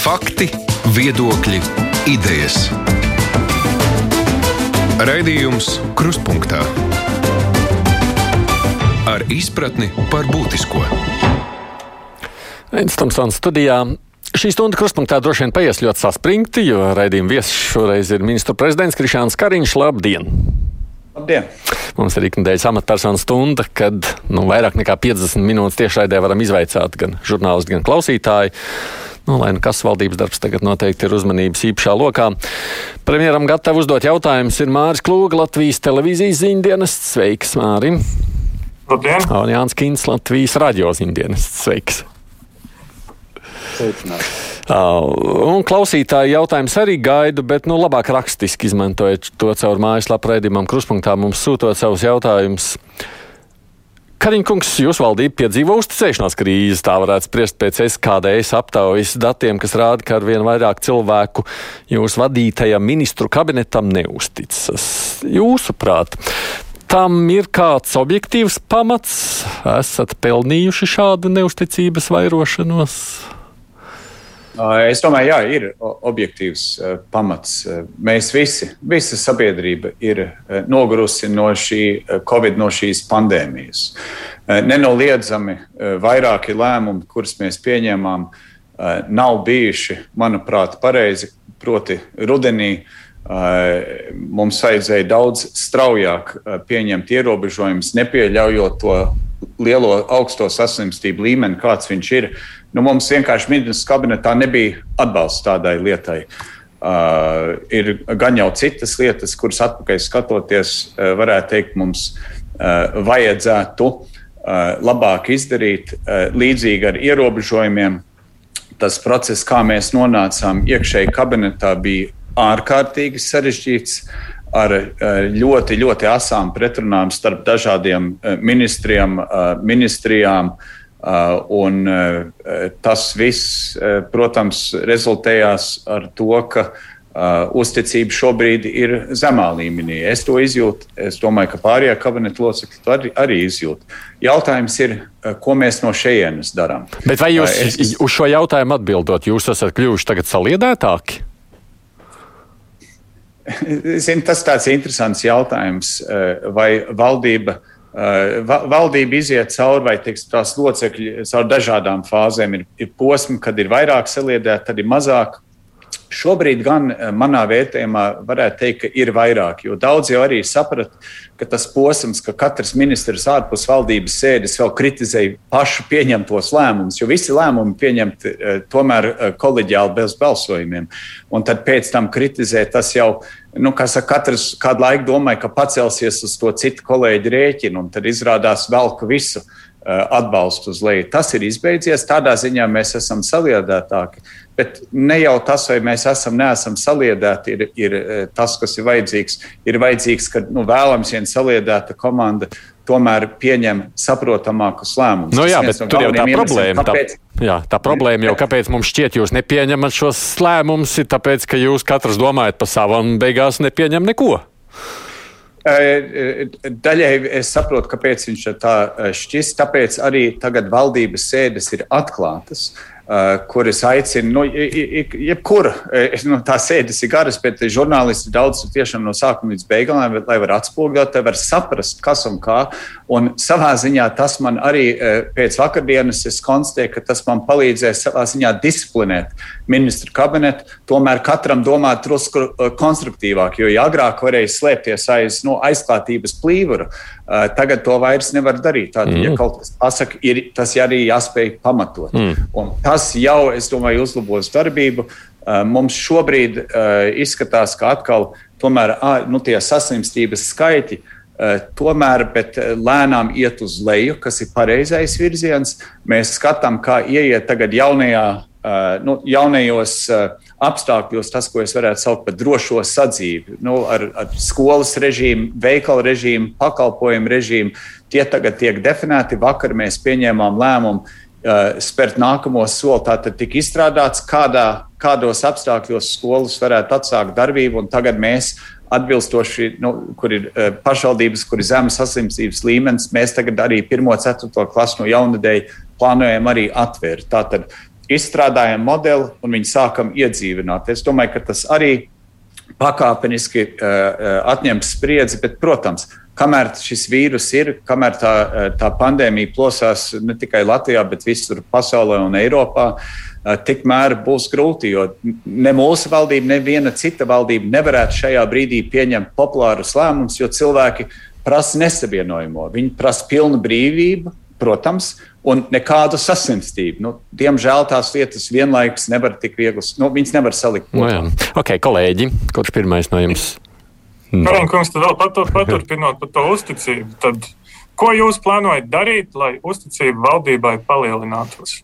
Fakti, viedokļi, idejas. Raidījums Kruspunkta ar izpratni par būtisko. Tomsons studijā. Šī stunda krustpunktā droši vien paies ļoti saspringti, jo raidījuma viesis šoreiz ir ministra prezidents Krišāns Kariņš. Labdien! Labdien! Mums ir ikdienas amatpersonu stunda, kad nu, vairāk nekā 50 minūtes tiešraidē varam izvaicāt gan žurnālisti, gan klausītāji. Nu, lai nu kas valdības darbs tagad noteikti ir uzmanības īpašā lokā. Premjeram gatavu uzdot jautājumus ir Māris Klūga, Latvijas televīzijas ziņdienests. Sveiks, Mārim! Labdien! Un Jānis Kins, Latvijas radio ziņdienests. Sveiks! Uh, un klausītāji jautājums arī gaidu, bet nu, labāk rakstiski izmantojiet to caur mājaslapu raidījumam, kruspunktā mums sūtot savus jautājumus. Kariņkungs, jūs valdība piedzīvo uzticēšanās krīzi, tā varētu spriest pēc SKDS aptaujas datiem, kas rāda, ka arvien vairāk cilvēku jūsu vadītajam ministru kabinetam neusticas. Jūsuprāt, tam ir kāds objektīvs pamats? Esat pelnījuši šādu neusticības vairošanos? Es domāju, jā, ir objektīvs pamats. Mēs visi, visa sabiedrība ir nogurusi no šī Covid, no šīs pandēmijas. Nenoliedzami vairāki lēmumi, kurus mēs pieņēmām, nav bijuši, manuprāt, pareizi. Proti, rudenī mums vajadzēja daudz straujāk pieņemt ierobežojumus, nepieļaujot to lielo augsto saslimstību līmeni, kāds viņš ir. Nu, mums vienkārši ministrs kabinetā nebija atbalsts tādai lietai. Uh, ir gan jau citas lietas, kuras atpakaļ skatoties, uh, varētu teikt, mums uh, vajadzētu uh, labāk izdarīt. Uh, līdzīgi ar ierobežojumiem, tas process, kā mēs nonācām iekšēji kabinetā, bija ārkārtīgi sarežģīts. Ar ļoti, ļoti asām pretrunām starp dažādiem ministriem, ministrijām, uh, Uh, un tas viss, protams, rezultējās ar to, ka uzticība šobrīd ir zemā līmenī. Es to izjūtu. Es domāju, ka pārējie kabineta locekļi to arī, arī izjūt. Jautājums ir, ko mēs no šejienes darām. Bet vai jūs es... uz šo jautājumu atbildot, jūs esat kļuvuši tagad saliedētāki? Zin, tas tāds interesants jautājums, vai valdība Uh, valdība iziet cauri, vai teiks, tās locekļi caur dažādām fāzēm. Ir, ir posmi, kad ir vairāk saliedēti, tad ir mazāk. Šobrīd gan uh, manā vērtējumā varētu teikt, ka ir vairāk, jo daudz jau arī saprata, ka tas posms, ka katrs ministrs ārpus valdības sēdes vēl kritizēja pašu pieņemtos lēmumus, jo visi lēmumi pieņemti uh, tomēr koleģiāli bez balsojumiem. Un tad pēc tam kritizē tas jau nu, saka, katrs kādu laiku domāja, ka pacelsies uz to citu kolēģi rēķinu, un tad izrādās velku visu uh, atbalstu uz leju. Tas ir izbeidzies, tādā ziņā mēs esam saliedētāki. Bet ne jau tas, vai mēs esam, neesam saliedēti, ir, ir tas, kas ir vajadzīgs. Ir vajadzīgs, ka nu, vēlams viena saliedēta komanda tomēr pieņem saprotamākus lēmumus. Nu, jā, bet no tur jau tā problēma. Kāpēc? Tā, jā, tā problēma jau, kāpēc mums šķiet, jūs nepieņemat šos lēmumus, ir tāpēc, ka jūs katrs domājat par savu un beigās nepieņem neko. Daļai es saprotu, kāpēc viņš tā šķist. Tāpēc arī tagad valdības sēdes ir atklātas. Uh, Uh, kuras aicina, nu, jebkura, nu, tā sēdes ir garas, bet žurnālisti daudz tiešām no sākuma līdz beigām, lai, lai var atspoguļot, lai var saprast, kas un kā. Un savā ziņā tas man arī pēc vakardienas es konstatēju, ka tas man palīdzēs savā ziņā disciplinēt ministru kabinetu, tomēr katram domāt drusku konstruktīvāk, jo ja agrāk varēja slēpties aiz nu, aizklātības plīvura, tagad to vairs nevar darīt. Tātad, mm. ja kaut kas pasaka, ir tas arī jāspēj pamatot. Mm. Un tas jau, es domāju, uzlabos darbību. Uh, mums šobrīd uh, izskatās, ka atkal tomēr, nu, tie saslimstības skaiti uh, tomēr lēnām iet uz leju, kas ir pareizais virziens. Mēs skatām, kā ieiet tagad jaunajā, nu, jaunajos apstākļos, tas, ko es varētu saukt par drošo sadzīvi, nu, ar, ar skolas režīmu, veikalu režīmu, pakalpojumu režīmu. Tie tagad tiek definēti. Vakar mēs pieņēmām lēmumu spērt nākamo soli. Tātad tika izstrādāts, kādā, kādos apstākļos skolas varētu atsākt darbību, un tagad mēs atbilstoši, nu, kur ir pašvaldības, kur ir zemes saslimstības līmenis, mēs tagad arī 1. un 4. klasu no jaunadēļ plānojam arī atvērt. Tātad izstrādājam modeli un viņu sākam iedzīvināt. Es domāju, ka tas arī pakāpeniski uh, atņems spriedzi, bet, protams, kamēr šis vīrus ir, kamēr tā, tā pandēmija plosās ne tikai Latvijā, bet visur pasaulē un Eiropā, tikmēr būs grūti, jo ne mūsu valdība, ne viena cita valdība nevarētu šajā brīdī pieņemt populārus lēmumus, jo cilvēki prasa nesavienojamo. Viņi prasa pilnu brīvību, protams, un nekādu sasinstību. Nu, diemžēl tās lietas vienlaikus nevar tik viegli, nu, viņas nevar salikt. No nu jā. ok, kolēģi, kurš pirmais no jums? No. Karinkungs, tad vēl patur, paturpinot par to uzticību, tad ko jūs plānojat darīt, lai uzticība valdībai palielinātos?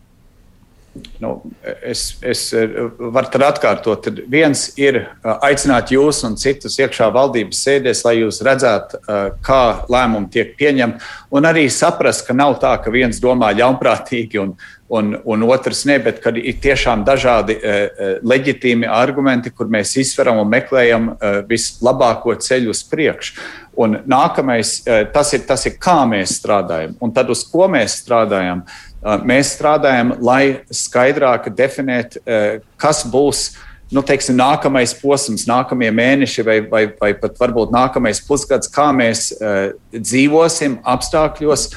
Nu, es, es eh, varu atkārtot, ka viens ir eh, aicināt jūs un citus iekšā valdības sēdēs, lai jūs redzētu, eh, kā lēmumi tiek pieņemti, un arī saprast, ka nav tā, ka viens domā ļaunprātīgi un, un, un otrs ne, bet ka ir tiešām dažādi leģitīmi argumenti, kur mēs izsveram un meklējam vislabāko ceļu uz priekšu. Un nākamais, tas ir, tas ir, kā mēs strādājam, un tad uz ko mēs strādājam. Uh, Mēs strādājam, lai skaidrāk definētu, kas būs nu, teiksim, nākamais posms, nākamie mēneši vai, vai, vai pat varbūt nākamais pusgads, kā mēs dzīvosim apstākļos,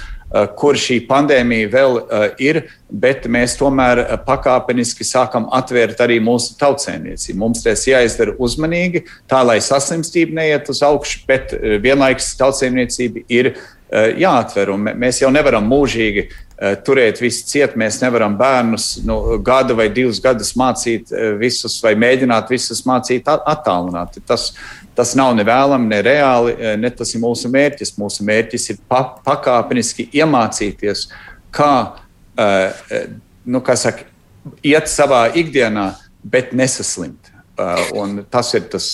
kur šī pandēmija vēl ir, bet mēs tomēr pakāpeniski sākam atvērt arī mūsu tautsēmniecību. Mums tas jāizdara uzmanīgi, tā lai saslimstība neiet uz augšu, bet vienlaikus tautsēmniecība ir jāatver. Mēs jau nevaram mūžīgi Eh, turēt visu ciet. Mēs nevaram bērnus nu, gadu vai divus gadus mācīt eh, visus, vai mēģināt visus mācīt attālināt. Tas, tas nav ne vēlami, ne reāli, eh, ne tas ir mūsu mērķis. Mūsu mērķis ir pa, pakāpeniski iemācīties, kā, nu, kā saka, iet savā ikdienā, bet nesaslimt. Un tas ir tas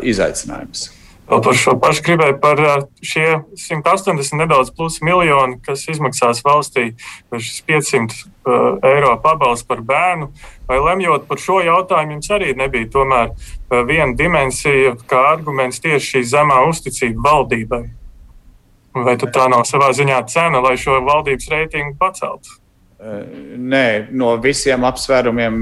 izaicinājums. Vēl par šo pašu gribēju par šie 180 nedaudz plus miljoni, kas izmaksās valstī, šis 500 eiro pabalsts par bērnu. Vai lemjot par šo jautājumu, jums arī nebija tomēr viena dimensija, kā arguments tieši šī zemā uzticība valdībai? Vai tā nav savā ziņā cena, lai šo valdības reitingu paceltu? Nē, no visiem apsvērumiem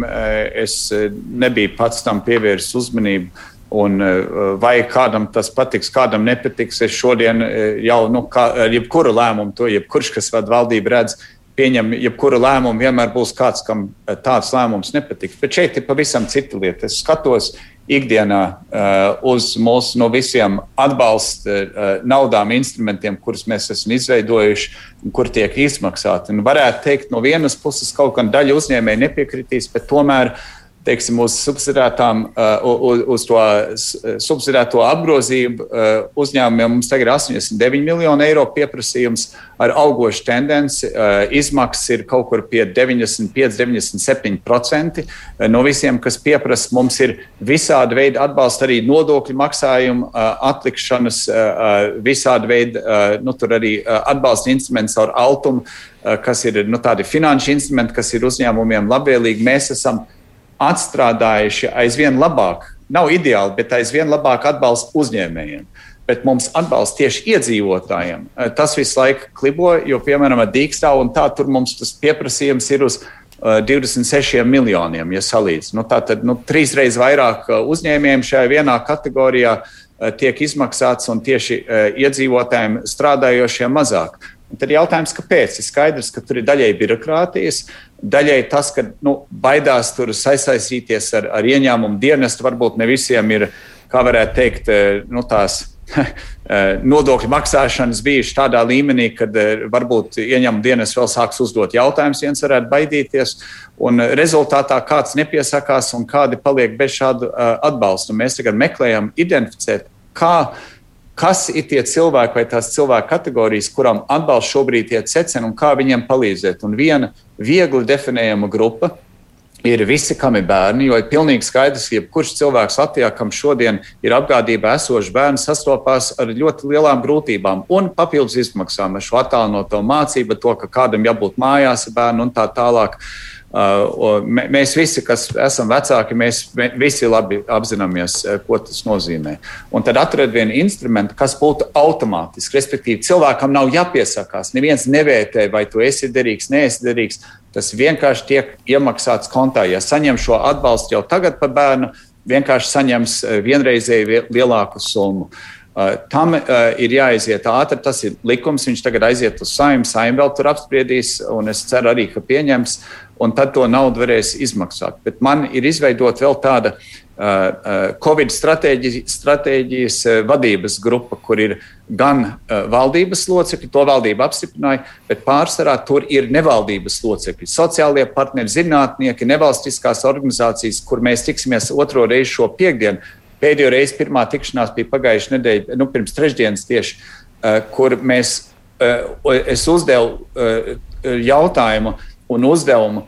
es nebiju pats tam pievērsis uzmanību. Un eh, vai kādam tas patiks, kādam nepatiks, es šodien eh, jau, nu, kā, jebkuru lēmumu, to jebkurš, kas vada valdību, redz, pieņem jebkuru lēmumu, vienmēr būs kāds, kam tāds lēmums nepatiks. Bet šeit ir pavisam cita lieta. Es skatos ikdienā uz mūsu no visiem atbalsta naudām, instrumentiem, kurus mēs esam izveidojuši un kur tiek izmaksāti. Un varētu teikt, no vienas puses kaut kāda daļa uzņēmēji nepiekritīs, bet tomēr teiksim, uz, uh, uz, uz to subsidēto apgrozību uh, uzņēmumiem mums tagad ir 89 miljoni eiro pieprasījums ar augošu tendenci. Uh, izmaksas ir kaut kur pie 95, 97% no visiem, kas pieprasa. Mums ir visādi veidi atbalsta, arī nodokļu maksājumu atlikšanas, visādi veidi, nu, atbalsta instruments ar altumu, kas ir nu, tādi finanšu instrumenti, kas ir uzņēmumiem labvēlīgi. Mēs esam atstrādājuši aizvien labāk, nav ideāli, bet aizvien labāk atbalstu uzņēmējiem. Bet mums atbalsta tieši iedzīvotājiem. Tas visu laiku klibo, jo, piemēram, Dīkstāv un tā tur mums tas pieprasījums ir uz 26 uh, miljoniem, ja salīdzinām. Nu, tā tad nu, trīsreiz vairāk uh, uzņēmējiem šajā vienā kategorijā uh, tiek izmaksāts un tieši iedzīvotājiem strādājošiem mazāk. Un tad jautājums, kāpēc? Ir skaidrs, ka tur ir daļai birokrātijas, daļai tas, ka nu, baidās tur sasaistīties ar, ar ieņēmumu dienestu. Varbūt ne visiem ir, kā varētu teikt, eh, nu, tās eh, nodokļu maksāšanas bijuši tādā līmenī, ka eh, varbūt ieņēmuma dienas vēl sāks uzdot jautājumus, viens varētu baidīties. Un rezultātā kāds nepiesakās un kādi paliek bez šādu atbalstu. Mēs tagad meklējam identificēt, kā kas ir tie cilvēki vai tās cilvēku kategorijas, kurām atbalsts šobrīd iet secen un kā viņiem palīdzēt. Un viena viegli definējama grupa ir visi, kam ir bērni, jo ir pilnīgi skaidrs, ka jebkurš cilvēks Latvijā, kam šodien ir apgādībā esošs bērns, sastopās ar ļoti lielām grūtībām un papildus izmaksām ar šo attālinoto mācību, to, ka kādam jābūt mājās ar bērnu un tā tālāk. Uh, mēs visi, kas esam vecāki, mēs visi labi apzināmies, uh, ko tas nozīmē. Un tad atrod vienu instrumentu, kas būtu automātiski. Respektīvi, cilvēkam nav jāpiesakās. Neviens nevērtē, vai tu esi derīgs, neesi derīgs. Tas vienkārši tiek iemaksāts kontā. Ja saņem šo atbalstu jau tagad par bērnu, vienkārši saņems vienreizēju lielāku summu. Tam ir jāiziet ātri. Tas ir likums. Viņš tagad aiziet uz saimnu. Saimnu vēl tur apspriedīs, un es ceru arī, ka pieņems. Un tad to naudu varēs izmaksāt. Bet man ir izveidota vēl tāda Covid stratēģijas, stratēģijas vadības grupa, kur ir gan valdības locekļi, to valdība apstiprināja, bet pārsvarā tur ir nevaldības locekļi, sociālie partneri, zinātnieki, nevalstiskās organizācijas, kur mēs tiksimies otro reizi šo piekdienu. Pēdējo reizi pirmā tikšanās bija pagājušā nedēļa, nu, pirms trešdienas tieši, kur mēs, es uzdevu jautājumu un uzdevumu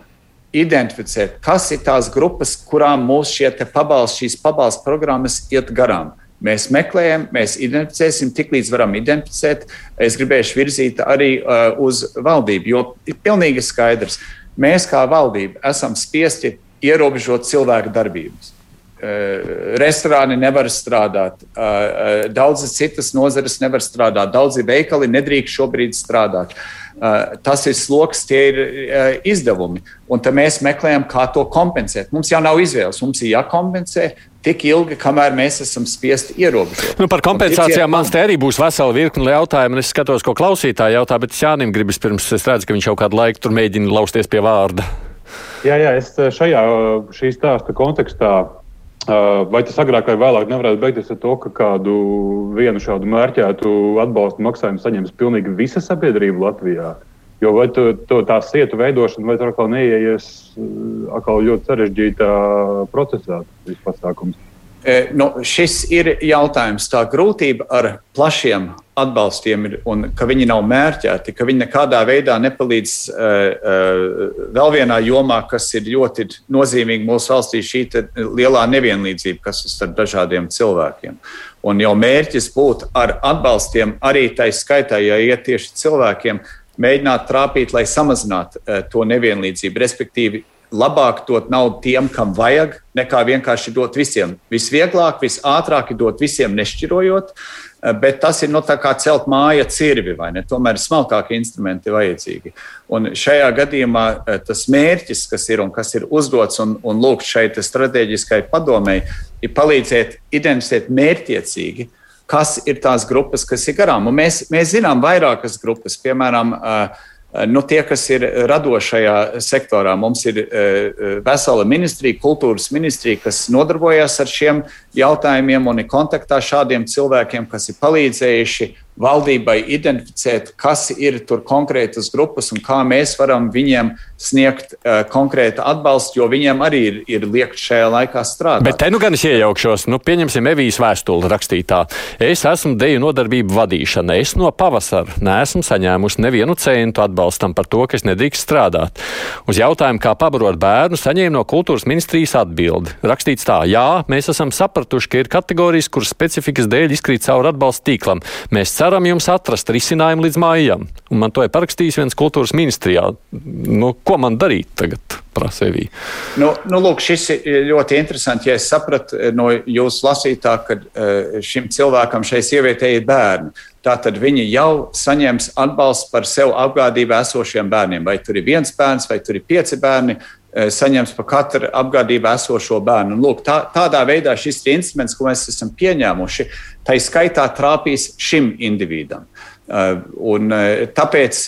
identificēt, kas ir tās grupas, kurām mūsu šie pabalsti, šīs pabalstu programmas iet garām. Mēs meklējam, mēs identificēsim, tiklīdz varam identificēt. Es gribēšu virzīt arī uh, uz valdību, jo ir pilnīgi skaidrs, mēs kā valdība esam spiesti ierobežot cilvēku darbības. Uh, restorāni nevar strādāt, uh, uh, daudzas citas nozares nevar strādāt, daudzi veikali nedrīkst šobrīd strādāt. Eh, tas ir sloks, tie ir eh, izdevumi. Un tad mēs meklējam, kā to kompensēt. Mums jau nav izvēles. Mums ir jākompensē tik ilgi, kamēr mēs esam spiesti ierobežot. Nu, par kompensācijām man te arī būs vesela virkne jautājumu. Es skatos, ko klausītāji jautā, bet Jānim gribas pirms es redzu, ka viņš jau kādu laiku tur mēģina lausties pie vārda. Jā, jā, es šajā šī stāsta kontekstā Vai tas agrāk vai vēlāk nevarētu beigties ar to, ka kādu vienu šādu mērķētu atbalstu maksājumu saņems pilnīgi visa sabiedrība Latvijā? Jo vai tu, tu tā sietu veidošana, vai tur atkal neieies atkal ļoti sarežģītā procesā, tas pasākums? E, nu, šis ir jautājums. Tā grūtība ar plašiem atbalstiem ir, un ka viņi nav mērķēti, ka viņi nekādā veidā nepalīdz uh, uh, vēl vienā jomā, kas ir ļoti nozīmīga mūsu valstī, šī lielā nevienlīdzība, kas ir starp dažādiem cilvēkiem. Un jau mērķis būtu ar atbalstiem arī tai skaitā, ja iet tieši cilvēkiem, mēģināt trāpīt, lai samazinātu uh, to nevienlīdzību, respektīvi labāk dot naudu tiem, kam vajag, nekā vienkārši dot visiem. Visvieglāk, visātrāk ir dot visiem, nešķirojot, eh, bet tas ir no nu, kā celt māja cirvi, vai ne? Tomēr ir smalkāki instrumenti vajadzīgi. Un šajā gadījumā eh, tas mērķis, kas ir un kas ir uzdots un, un lūgt šeit strateģiskai padomēji, ir palīdzēt identificēt mērķiecīgi, kas ir tās grupas, kas ir garām. Un mēs, mēs zinām vairākas grupas, piemēram, uh, nu, tie, kas ir radošajā sektorā, mums ir uh, vesela ministrija, kultūras ministrija, kas nodarbojas ar šiem jautājumiem un ir kontaktā šādiem cilvēkiem, kas ir palīdzējuši valdībai identificēt, kas ir tur konkrētas grupas un kā mēs varam viņiem sniegt uh, konkrētu atbalstu, jo viņiem arī ir, ir liekt šajā laikā strādāt. Bet te nu gan es iejaukšos, nu, pieņemsim Evijas vēstuli rakstītā. Es esmu deju nodarbību vadīšana. Es no pavasara neesmu saņēmusi nevienu centu atbalstam par to, ka es nedrīkst strādāt. Uz jautājumu, kā pabarot bērnu, saņēmu no kultūras ministrijas atbildi. Rakstīts tā, jā, mēs esam sapratuši, ka ir kategorijas, kuras specifikas dēļ izkrīt cauri atbalsta tīklam. Mēs ceram jums atrast risinājumu līdz mājām. Un man to ir parakstījis viens kultūras ministrijā. Nu, ko man darīt tagad? Prasēvī. Nu, nu, lūk, šis ir ļoti interesants. Ja es sapratu eh, no jūsu lasītā, ka eh, šim cilvēkam, šai sievietei ir bērni, tātad viņi jau saņems atbalstu par sev apgādībā esošiem bērniem. Vai tur ir viens bērns, vai tur ir pieci bērni, saņems par katru apgādībā esošo bērnu. Un, lūk, tā, tādā veidā šis instruments, ko mēs esam pieņēmuši, tai skaitā trāpīs šim individam. Uh, un, uh, tāpēc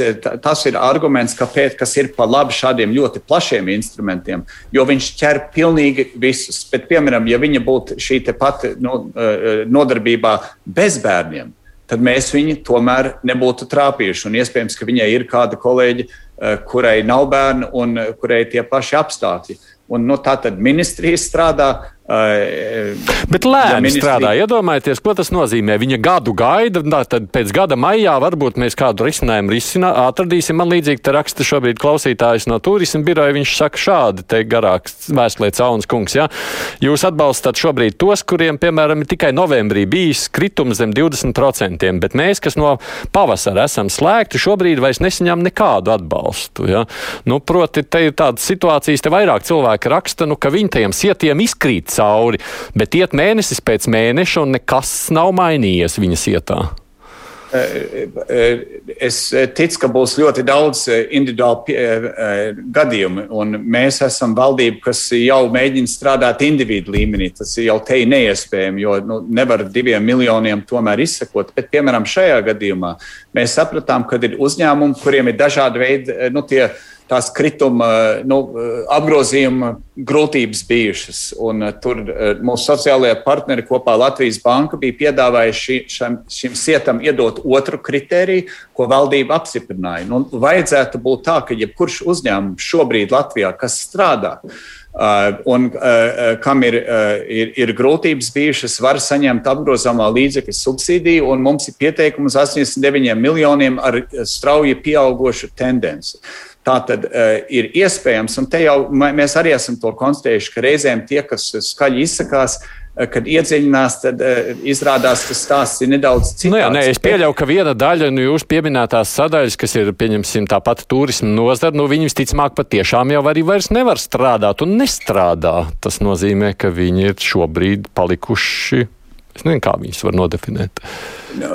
tas ir arguments, kāpēc, kas ir par labu šādiem ļoti plašiem instrumentiem, jo viņš ķer pilnīgi visus. Bet, piemēram, ja viņa būtu šī pati nu, nodarbībā bez bērniem, tad mēs viņu tomēr nebūtu trāpījuši. Un iespējams, ka viņai ir kāda kolēģi, kurai nav bērnu un kurai tie paši apstākļi. Un, nu, tā tad ministrija strādā, Bet lēni ja ministrija... strādā. Iedomājieties, ko tas nozīmē. Viņa gadu gaida, tad pēc gada maijā varbūt mēs kādu risinājumu risinā, atradīsim. Man līdzīgi te raksta šobrīd klausītājs no turisma biroja. Viņš saka šādi, te garāks vēstulē Cauns kungs. Ja? Jūs atbalstat šobrīd tos, kuriem, piemēram, ir tikai novembrī bijis kritums zem 20%, bet mēs, kas no pavasara esam slēgti, šobrīd vairs nesaņem nekādu atbalstu. Ja? Nu, proti, te ir tādas situācijas, te vairāk cilvēki raksta, nu, ka viņi tajiem sietiem izkrīt cauri, bet iet mēnesis pēc mēneša un nekas nav mainījies viņa sietā. Es ticu, ka būs ļoti daudz individuālu gadījumu, un mēs esam valdība, kas jau mēģina strādāt individu līmenī. Tas jau te ir neiespējami, jo nu, nevar diviem miljoniem tomēr izsekot. Bet, piemēram, šajā gadījumā mēs sapratām, ka ir uzņēmumi, kuriem ir dažādi veidi, nu, tie tās krituma nu, apgrozījuma grūtības bijušas. Un, uh, tur uh, mūsu sociālajie partneri kopā Latvijas Banka bija piedāvājuši šim, šim sietam iedot otru kritēriju, ko valdība apstiprināja. Nu, vajadzētu būt tā, ka jebkurš uzņēmums šobrīd Latvijā, kas strādā, Uh, un uh, kam ir, uh, ir, ir grūtības bijušas, var saņemt apgrozāmā līdzekļu subsīdiju, un mums ir pieteikums 89 miljoniem ar strauji pieaugušu tendenci. Tā tad uh, ir iespējams, un te jau mēs arī esam to konstatējuši, ka reizēm tie, kas skaļi izsakās, uh, kad iedziļinās, tad uh, izrādās, ka stāsts ir nedaudz cits. Nu jā, nē, es pieļauju, ka viena daļa no nu, jūsu pieminētās sadaļas, kas ir, pieņemsim, tā pati turisma nozara, nu viņi visticamāk patiešām jau arī vairs nevar strādāt un nestrādā. Tas nozīmē, ka viņi ir šobrīd palikuši Es nezinu, kā viņus var nodefinēt.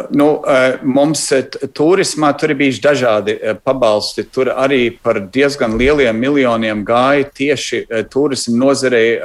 Nu, eh, mums eh, turismā tur ir bijuši dažādi eh, pabalsti. Tur arī par diezgan lieliem miljoniem gāja tieši turismu nozarei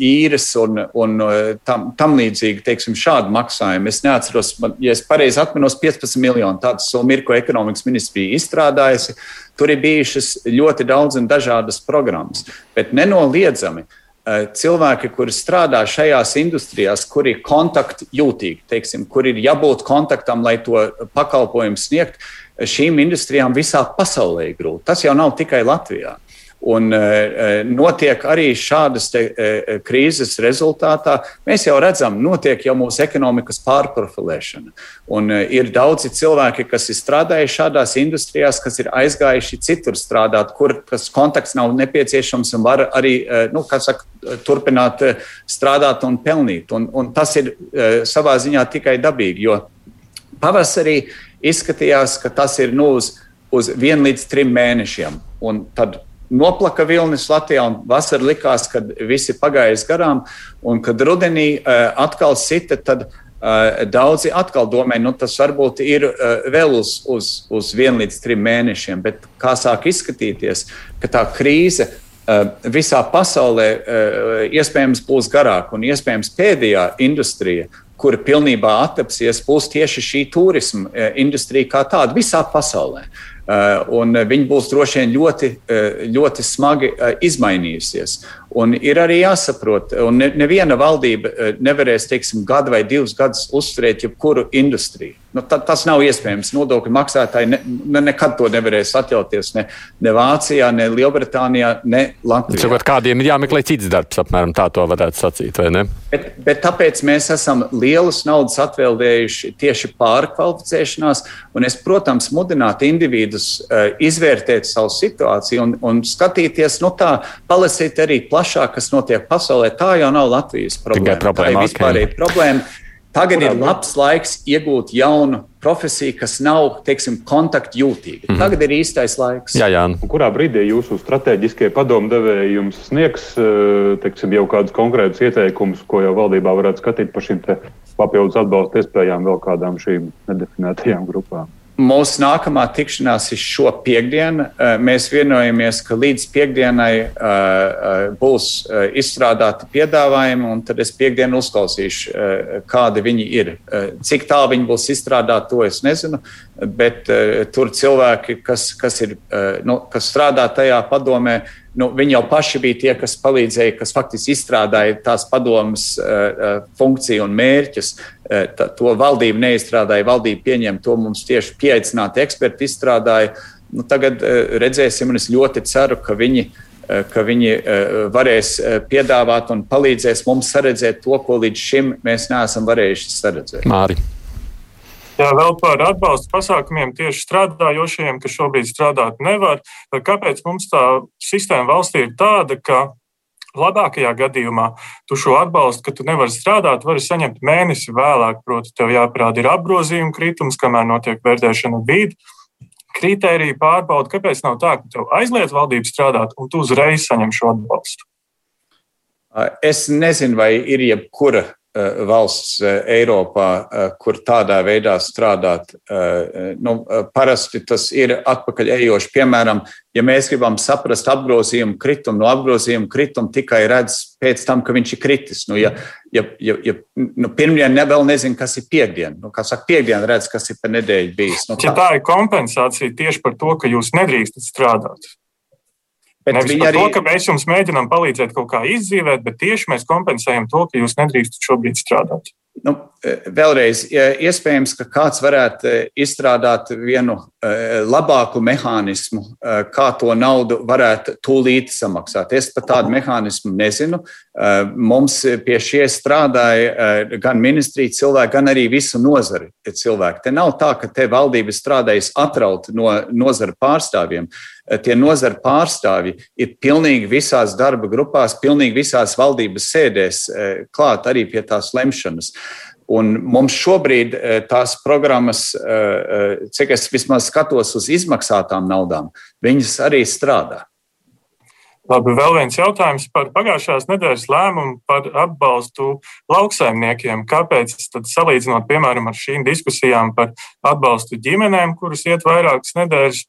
īres un, un tam, tam līdzīgi, teiksim, šādu maksājumu. Es neatceros, ja es pareizi atminos, 15 miljonu tādas summu ir, ko ekonomikas ministrija izstrādājusi. Tur ir bijušas ļoti daudz un dažādas programmas, bet nenoliedzami. Uh, cilvēki, kuri strādā šajās industrijās, kuri ir kontaktjūtīgi, teiksim, kur ir jābūt kontaktam, lai to pakalpojumu sniegt, šīm industrijām visā pasaulē ir grūti. Tas jau nav tikai Latvijā. Un uh, notiek arī šādas te, uh, krīzes rezultātā. Mēs jau redzam, notiek jau mūsu ekonomikas pārprofilēšana. Un ir daudzi cilvēki, kas ir strādājuši šādās industrijās, kas ir aizgājuši citur strādāt, kur tas kontakts nav nepieciešams un var arī, nu, kā saka, turpināt strādāt un pelnīt. Un, un tas ir savā ziņā tikai dabīgi, jo pavasarī izskatījās, ka tas ir nu, uz, uz vienu līdz trim mēnešiem. Un tad noplaka vilnis Latvijā, un vasarā likās, ka viss ir pagājis garām, un kad rudenī uh, atkal sita, tad uh, daudzi atkal domāja, nu tas varbūt ir uh, vēl uz, uz, uz vienu līdz trim mēnešiem, bet kā sāk izskatīties, ka tā krīze visā pasaulē iespējams būs garāka un iespējams pēdējā industrija, kura pilnībā attapsies, būs tieši šī turisma industrija kā tāda visā pasaulē. Eh, un viņi būs droši vien ļoti, eh, ļoti smagi eh, izmainījusies. Un ir arī jāsaprot, ka ne, neviena valdība nevarēs teiksim, gadu vai divus gadus uzturēt jebkuru industriju. Nu, ta, tas nav iespējams. Nodokļu maksātāji ne, ne, nekad to nevarēs atļauties ne, ne Vācijā, ne Lielbritānijā, ne Latvijā. Savukārt, kādiem ir jāmeklē cits darbs, apmēram tā to varētu sacīt, vai ne? Bet, bet tāpēc mēs esam lielas naudas atvēlējuši tieši pārkvalificēšanās, un es, protams, mudinātu individus uh, izvērtēt savu situāciju un, un skatīties, nu tā, palasīt arī plašāk, kas notiek pasaulē. Tā jau nav Latvijas problēma. Tikai problēma. Tā ir vispārīga problēma. Tagad ir labs laiks iegūt jaunu profesiju, kas nav teiksim, kontaktjūtīga. Mm -hmm. Tagad ir īstais laiks. Jā, jā. Un kurā brīdī jūsu strateģiskie padomdevēji jums sniegs eh, teiksim, jau kādus konkrētus ieteikumus, ko jau valdībā varētu skatīt par šīm papildus atbalsta iespējām vēl kādām šīm nedefinētajām grupām? Mūsu nākamā tikšanās ir šo piekdienu. Eh, mēs vienojamies, ka līdz piekdienai uh, būs uh, izstrādāti piedāvājumi, un tad es piekdienu uzklausīšu, kādi viņi ir. Cik tālu viņi būs izstrādāti, to es nezinu, bet tur cilvēki, kas, kas, ir, nu, kas strādā tajā padomē, nu, viņi jau paši bija tie, kas palīdzēja, kas faktiski izstrādāja tās padomas uh, funkciju un mērķus. Uh, tā, to valdība neizstrādāja, valdība pieņēma to mums tieši pieaicināti eksperti izstrādāja. Nu, tagad uh, redzēsim, un es ļoti ceru, ka viņi, uh, ka viņi uh, varēs piedāvāt un palīdzēs mums saredzēt to, ko līdz šim mēs neesam varējuši saredzēt. Māri. Jā, vēl par atbalsta pasākumiem tieši strādājošiem, kas šobrīd strādāt nevar. Kāpēc mums tā sistēma valstī ir tāda, ka labākajā gadījumā tu šo atbalstu, ka tu nevari strādāt, vari saņemt mēnesi vēlāk. Proti, tev jāparāda ir apgrozījuma kritums, kamēr notiek vērtēšana vidi. Kritērija pārbauda, kāpēc nav tā, ka tev aizliedz valdību strādāt, un tu uzreiz saņem šo atbalstu. Es nezinu, vai ir jebkura valsts Eiropā, kur tādā veidā strādāt. Nu, parasti tas ir atpakaļ ejoši. Piemēram, ja mēs gribam saprast apgrozījumu kritumu, no apgrozījuma krituma tikai redz pēc tam, ka viņš ir kritis. Nu, ja, ja, ja, ja nu, pirmdien ne, vēl nezinu, kas ir piekdiena, nu, kā saka, piekdiena redz, kas ir pa nedēļu bijis. Nu, tā. Ja tā ir kompensācija tieši par to, ka jūs nedrīkstat strādāt. Bet Nevis viņi arī to, ka mēs jums mēģinām palīdzēt kaut kā izdzīvot, bet tieši mēs kompensējam to, ka jūs nedrīkstat šobrīd strādāt. Nu, vēlreiz, iespējams, ka kāds varētu eh, izstrādāt vienu eh, labāku mehānismu, eh, kā to naudu varētu tūlīt samaksāt. Es pat tādu mehānismu nezinu. Mums pie šie strādāja gan ministrija cilvēki, gan arī visu nozari cilvēki. Te nav tā, ka te valdība strādājas atraut no nozara pārstāvjiem. Tie nozara pārstāvji ir pilnīgi visās darba grupās, pilnīgi visās valdības sēdēs klāt arī pie tās lemšanas. Un mums šobrīd eh, tās programmas, eh, eh, cik es vismaz skatos uz izmaksātām naudām, viņas arī strādā. Labi, vēl viens jautājums par pagājušās nedēļas lēmumu par atbalstu lauksaimniekiem. Kāpēc, tad, salīdzinot piemēram ar šīm diskusijām par atbalstu ģimenēm, kuras iet vairākas nedēļas,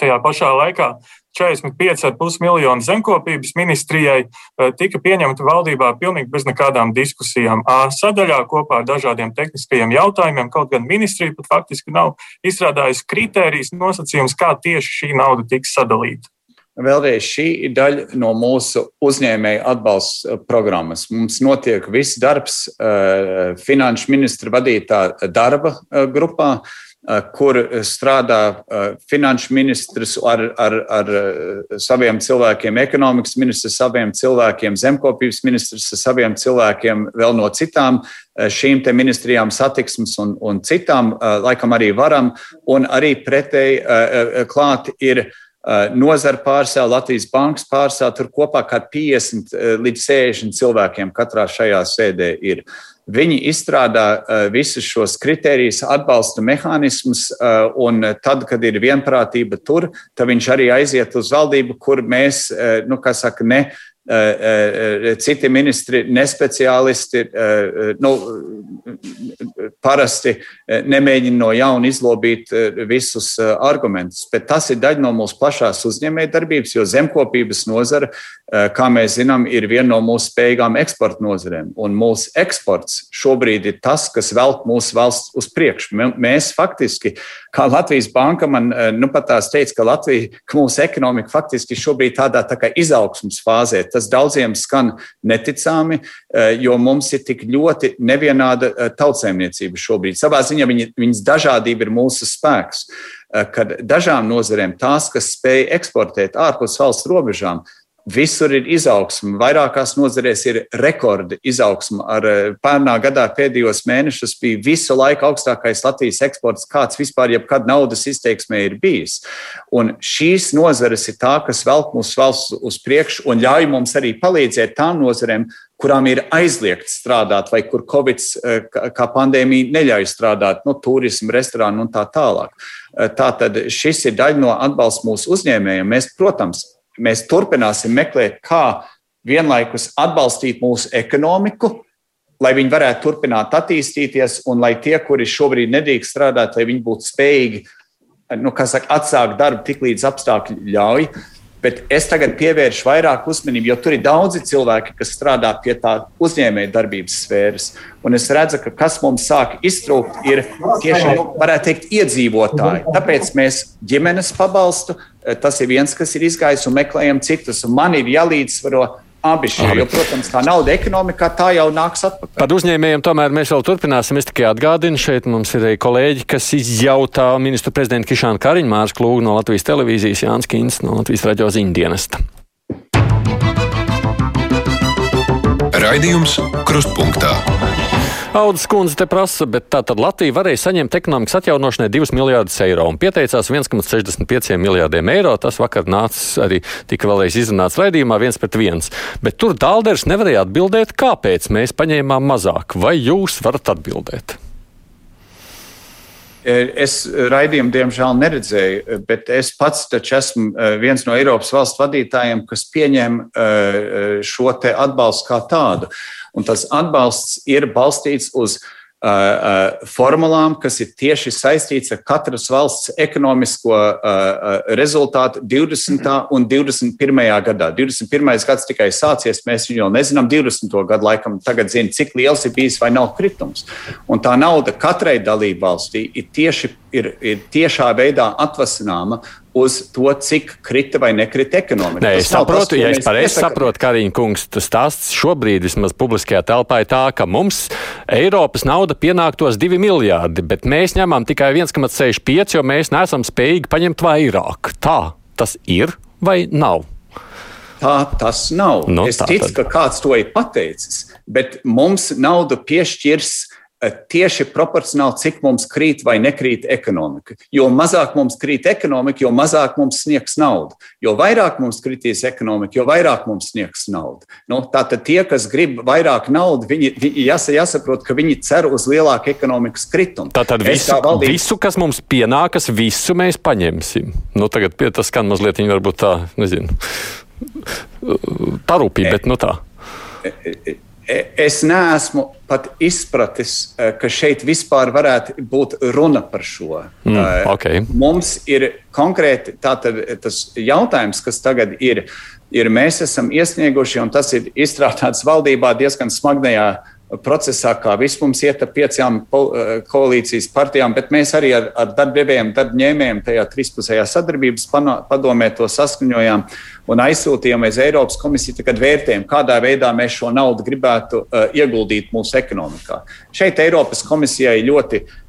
tajā pašā laikā 45,5 miljonu zemkopības ministrijai eh, tika pieņemta valdībā pilnīgi bez nekādām diskusijām. A sadaļā kopā ar dažādiem tehniskajiem jautājumiem, kaut gan ministrija pat faktiski nav izstrādājusi kritērijas nosacījumus, kā tieši šī nauda tiks sadalīta. Vēlreiz šī ir daļa no mūsu uzņēmēju atbalsta eh, programmas. Mums notiek viss darbs eh, finanšu ministra vadītā darba grupā. Eh, kur strādā finanšu ministrs ar, ar, ar saviem cilvēkiem, ekonomikas ministrs saviem cilvēkiem, zemkopības ministrs saviem cilvēkiem, vēl no citām šīm ministrijām satiksmes un, un citām, laikam arī varam, un arī pretēji klāt ir nozara pārstāvja, Latvijas bankas pārstāvja, tur kopā kā 50 līdz 60 cilvēkiem katrā šajā sēdē ir. Viņi izstrādā uh, visus šos kritērijus, atbalsta mehānismus, un tad, kad ir vienprātība tur, tad viņš arī aiziet uz valdību, kur mēs, nu, kā saka, ne citi ministri, nespeciālisti, nu, parasti nemēģina no jauna izlobīt visus argumentus. Bet tas ir daļa no mūsu plašās uzņēmējdarbības, jo zemkopības nozara Eh, kā mēs zinām, ir viena no mūsu spējīgām eksporta nozarēm. Un mūsu eksports šobrīd ir tas, kas velk mūsu valsts uz priekšu. Mēs faktiski, kā Latvijas banka man eh, nu, pat tās teica, ka, Latvija, ka mūsu ekonomika faktiski šobrīd tādā tā kā izaugsmas fāzē. Tas daudziem skan neticami, eh, jo mums ir tik ļoti nevienāda tautsēmniecība šobrīd. Savā ziņā viņa, viņas dažādība ir mūsu spēks kad dažām nozarēm tās, kas spēj eksportēt ārpus valsts robežām, Visur ir izaugsme. Vairākās nozarēs ir rekordi izaugsme. Ar eh, pērnā gadā pēdējos mēnešus bija visu laiku augstākais Latvijas eksports, kāds vispār jebkad naudas izteiksmē ir bijis. Un šīs nozares ir tā, kas velk mūsu valsts uz priekšu un ļauj mums arī palīdzēt tām nozarēm, kurām ir aizliegts strādāt, vai kur Covid eh, kā pandēmija neļauj strādāt, no nu, turismu, restorānu un tā tālāk. Eh, tātad šis ir daļa no atbalsta mūsu uzņēmējiem. Mēs, protams, mēs turpināsim meklēt, kā vienlaikus atbalstīt mūsu ekonomiku, lai viņi varētu turpināt attīstīties, un lai tie, kuri šobrīd nedrīkst strādāt, lai viņi būtu spējīgi nu, saka, atsākt darbu tik līdz apstākļi ļauj. Bet es tagad pievēršu vairāk uzmanību, jo tur ir daudzi cilvēki, kas strādā pie tā uzņēmēja darbības sfēras. Un es redzu, ka kas mums sāk iztrūkt, ir tieši, varētu teikt, iedzīvotāji. Tāpēc mēs ģimenes pabalstu, tas ir viens, kas ir izgājis un meklējam citus. Un man ir jālīdzsvaro abi šie. Jo, protams, tā nauda ekonomikā tā jau nāks atpakaļ. Par uzņēmējiem tomēr mēs vēl turpināsim. Es tikai atgādinu, šeit mums ir kolēģi, kas izjautā ministru prezidentu Kišānu Kariņu, Mārs Klūgu no Latvijas televīzijas, Jānis Kins no Latvijas raģio ziņdienesta. Raidījums Krustpunktā. Audas kundze te prasa, bet tā tad Latvija varēja saņemt ekonomikas atjaunošanai 2 miljārdus eiro un pieteicās 1,65 miljārdiem eiro. Tas vakar nācis arī tika vēlreiz izrunāts raidījumā viens pret viens. Bet tur Dālders nevarēja atbildēt, kāpēc mēs paņēmām mazāk. Vai jūs varat atbildēt? Es raidījumu, diemžēl, neredzēju, bet es pats esmu viens no Eiropas valstu vadītājiem, kas pieņem šo atbalstu kā tādu. Un tas atbalsts ir balstīts uz formulām, kas ir tieši saistīts ar katras valsts ekonomisko rezultātu 20. un 21. gadā. 21. gads tikai sācies, mēs vēl nezinām. 20. gadu laikam tagad zinām, cik liels ir bijis vai nav kritums. Un tā nauda katrai dalību valstī ir tieši ir, ir tiešā veidā atvasināma uz to, cik krita vai nekrita ekonomika. Nē, es saprotu, tas, ja es pareizi saprotu, Karīņa kungs, tas stāsts šobrīd vismaz publiskajā telpā ir tā, ka mums Eiropas nauda pienāktos 2 miljārdi, bet mēs ņemam tikai 1,65, jo mēs neesam spējīgi paņemt vairāk. Tā tas ir vai nav? Tā tas nav. Nu, es ticu, ka kāds to ir pateicis, bet mums naudu piešķirs tieši proporcionāli, cik mums krīt vai nekrīt ekonomika. Jo mazāk mums krīt ekonomika, jo mazāk mums sniegs naudu. Jo vairāk mums kritīs ekonomika, jo vairāk mums sniegs naudu. Nu, Tātad tie, kas grib vairāk naudas, viņi, viņi jās, jāsaprot, ka viņi cer uz lielāku ekonomikas kritumu. Tātad visu, valdība... visu, kas mums pienākas, visu mēs paņemsim. Nu, tagad tas skan mazliet, viņi varbūt tā, nezinu, parūpīgi, bet nu tā. E, es neesmu pat izpratis, e, ka šeit vispār varētu būt runa par šo. Mm, e, okay. Mums ir konkrēti tātad, tas jautājums, kas tagad ir, ir mēs esam iesnieguši, un tas ir izstrādāts valdībā diezgan smagnējā procesā, kā viss mums iet ar piecām koalīcijas partijām, bet mēs arī ar, ar darbdevējiem, darbņēmējiem tajā trīspusējā sadarbības padomē to saskaņojām un aizsūtījām uz Eiropas komisiju, kad vērtējam, kādā veidā mēs šo naudu gribētu uh, ieguldīt mūsu ekonomikā. Šeit Eiropas komisijai ļoti uh, Eh, eh,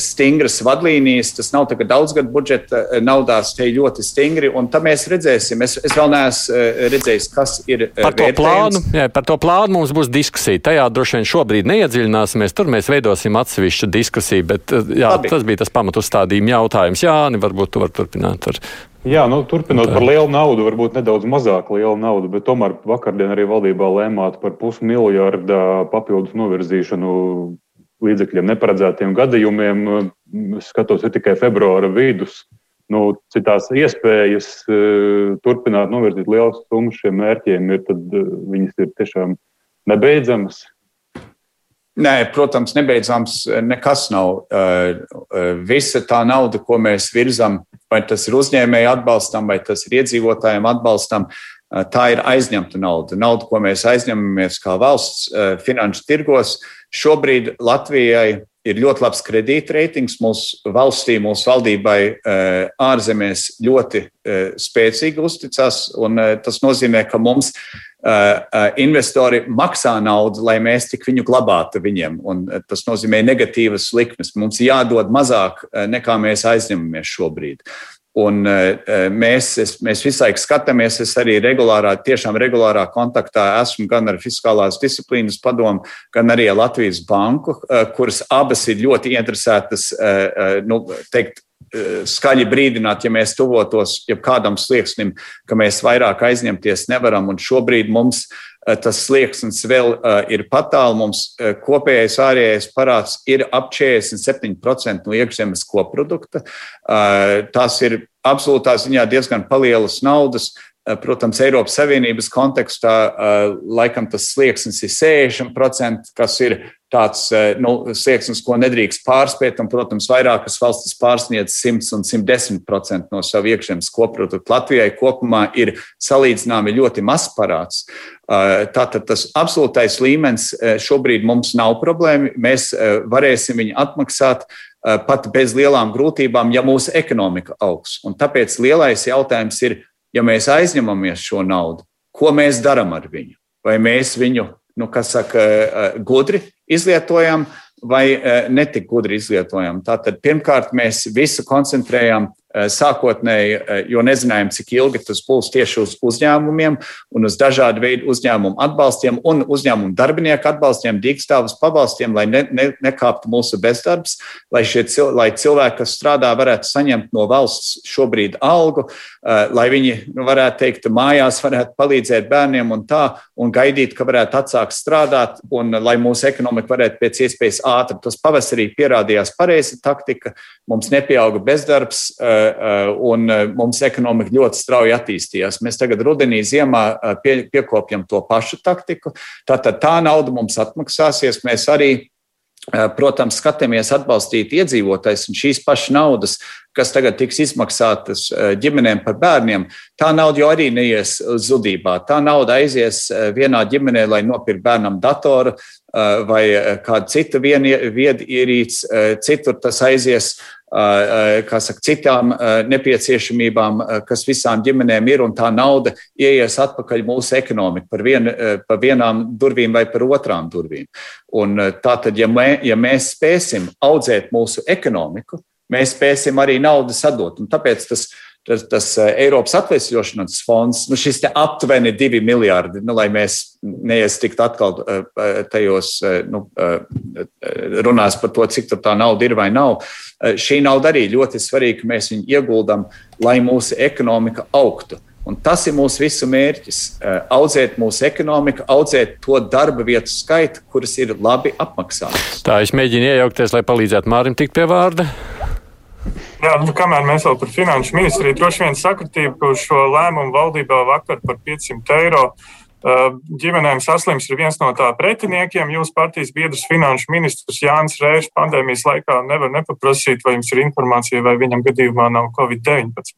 stingras vadlīnijas. Tas nav tikai daudzgadu budžeta naudās, te ļoti stingri. Un tam mēs redzēsim. Es, es vēl neesmu redzējis, kas ir. Par to, plānu, jā, par to plānu mums būs diskusija. Tajā droši vien šobrīd neiedziļināsimies. Tur mēs veidosim atsevišķu diskusiju. Bet jā, Labi. tas bija tas pamatustādījuma jautājums. Jā, varbūt tu vari turpināt. Ar... Jā, nu, turpinot par lielu naudu, varbūt nedaudz mazāk liela nauda, bet tomēr vakardien arī valdībā lēmāt par pusmiljarda papildus novirzīšanu līdzekļiem neparedzētiem gadījumiem. Skatos, tikai februāra vidus. Nu, citās iespējas e, turpināt novirzīt lielas summas šiem mērķiem, ir, tad e, viņas ir tiešām nebeidzamas. Nē, protams, nebeidzams nekas nav. E, visa tā nauda, ko mēs virzam, vai tas ir uzņēmēju atbalstam, vai tas ir iedzīvotājiem atbalstam, tā ir aizņemta nauda. Nauda, ko mēs aizņemamies kā valsts finanšu tirgos, uh, Šobrīd Latvijai ir ļoti labs kredītreitings. Mūsu valstī, mūsu valdībai eh, ārzemēs ļoti eh, spēcīgi uzticas. Eh, tas nozīmē, ka mums investori maksā naudu, lai mēs tik viņu glabātu viņiem. Un tas nozīmē negatīvas likmes. Mums jādod mazāk nekā mēs aizņemamies šobrīd. Un e, mēs, es, mēs visu laiku skatāmies, es arī regulārā, tiešām regulārā kontaktā esmu gan ar Fiskālās disciplīnas padomu, gan arī ar Latvijas banku, e, kuras abas ir ļoti interesētas, e, nu, teikt, skaļi brīdināt, ja mēs tuvotos jebkādam slieksnim, ka mēs vairāk aizņemties nevaram. Un šobrīd mums Eh, tas slieksnis vēl uh, ir patālu. Mums uh, kopējais ārējais parāds ir ap 47% no iekšzemes koprodukta. Tās ir absolūtā ziņā diezgan palielas naudas. Protams, Eiropas Savienības kontekstā laikam tas slieksnis ir 60%, kas ir tāds nu, slieksnis, ko nedrīkst pārspēt. Un, protams, vairākas valstis pārsniedz 100 un 110% no sava iekšzemes koprodukta. Latvijai kopumā ir salīdzināmi ļoti mazs parāds. Tātad tas absolūtais līmenis šobrīd mums nav problēma. Mēs varēsim viņu atmaksāt pat bez lielām grūtībām, ja mūsu ekonomika augs. Un tāpēc lielais jautājums ir, ja mēs aizņemamies šo naudu, ko mēs darām ar viņu? Vai mēs viņu, nu, kas saka, gudri izlietojam, vai netik gudri izlietojam. Tātad pirmkārt mēs visu koncentrējam sākotnēji, jo nezinājām, cik ilgi tas būs tieši uz uzņēmumiem un uz dažādu veidu uzņēmumu atbalstiem un uzņēmumu darbinieku atbalstiem, dīkstāvus pabalstiem, lai ne, ne, nekāptu mūsu bezdarbs, lai, cil, lai cilvēki, kas strādā, varētu saņemt no valsts šobrīd algu, lai viņi nu, varētu teikt, mājās varētu palīdzēt bērniem un tā, un gaidīt, ka varētu atsākt strādāt, un lai mūsu ekonomika varētu pēc iespējas ātri. Tas pavasarī pierādījās pareiza taktika, mums nepieauga bezdarbs Eh, eh, un eh, mums ekonomika ļoti strauji attīstījās. Mēs tagad rudenī, ziemā pie, piekopjam to pašu taktiku. Tātad tā nauda mums atmaksāsies. Mēs arī Protams, skatāmies atbalstīt iedzīvotājs un šīs pašas naudas, kas tagad tiks izmaksātas ģimenēm par bērniem, tā nauda jau arī neies zudībā. Tā nauda aizies vienā ģimenē, lai nopirktu bērnam datoru vai kādu citu viedu ierīci, citur tas aizies saka, citām nepieciešamībām, kas visām ģimenēm ir, un tā nauda ieies atpakaļ mūsu ekonomiku par, vien, par vienām durvīm vai par otrām durvīm. Un tā tad, ja, mē, ja mēs spēsim audzēt mūsu ekonomiku, mēs spēsim arī naudu sadot. Un tāpēc tas tas, tas eh, Eiropas atvesļošanas fonds, nu, šis aptuveni divi miljardi, nu, lai mēs neiestiktu atkal eh, eh, tajos nu, runās par to, cik tā nauda ir vai nav. Šī nauda arī ļoti svarīga, ka mēs viņu ieguldam, lai mūsu ekonomika augtu. Un tas ir mūsu visu mērķis - audzēt mūsu ekonomiku, audzēt to darba vietu skaitu, kuras ir labi apmaksātas. Tā es mēģinu iejaukties, lai palīdzētu Mārim tikt pie vārda. Jā, nu, kamēr mēs vēl par finanšu ministriju, droši vien sakritība, ka šo lēmumu valdībā vakar par 500 eiro ģimenēm saslims ir viens no tā pretiniekiem. Jūsu partijas biedrs finanšu ministrs Jānis Rēšs pandēmijas laikā nevar nepaprasīt, vai jums ir informācija, vai viņam gadījumā nav Covid-19.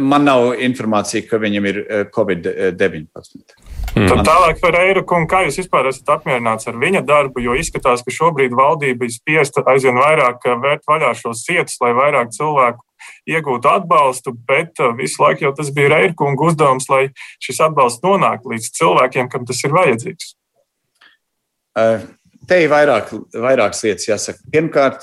Man nav informācija, ka viņam ir Covid-19. Mm. Tad tālāk par Eiro kungu, kā jūs vispār esat apmierināts ar viņa darbu, jo izskatās, ka šobrīd valdība ir spiesta aizvien vairāk eh, vērt vaļā šos cietus, lai vairāk cilvēku iegūtu atbalstu, bet eh, visu laiku jau tas bija Eiro kungu uzdevums, lai šis atbalsts nonāktu līdz cilvēkiem, kam tas ir vajadzīgs. Uh. Te ir vairāk, vairākas lietas jāsaka. Pirmkārt,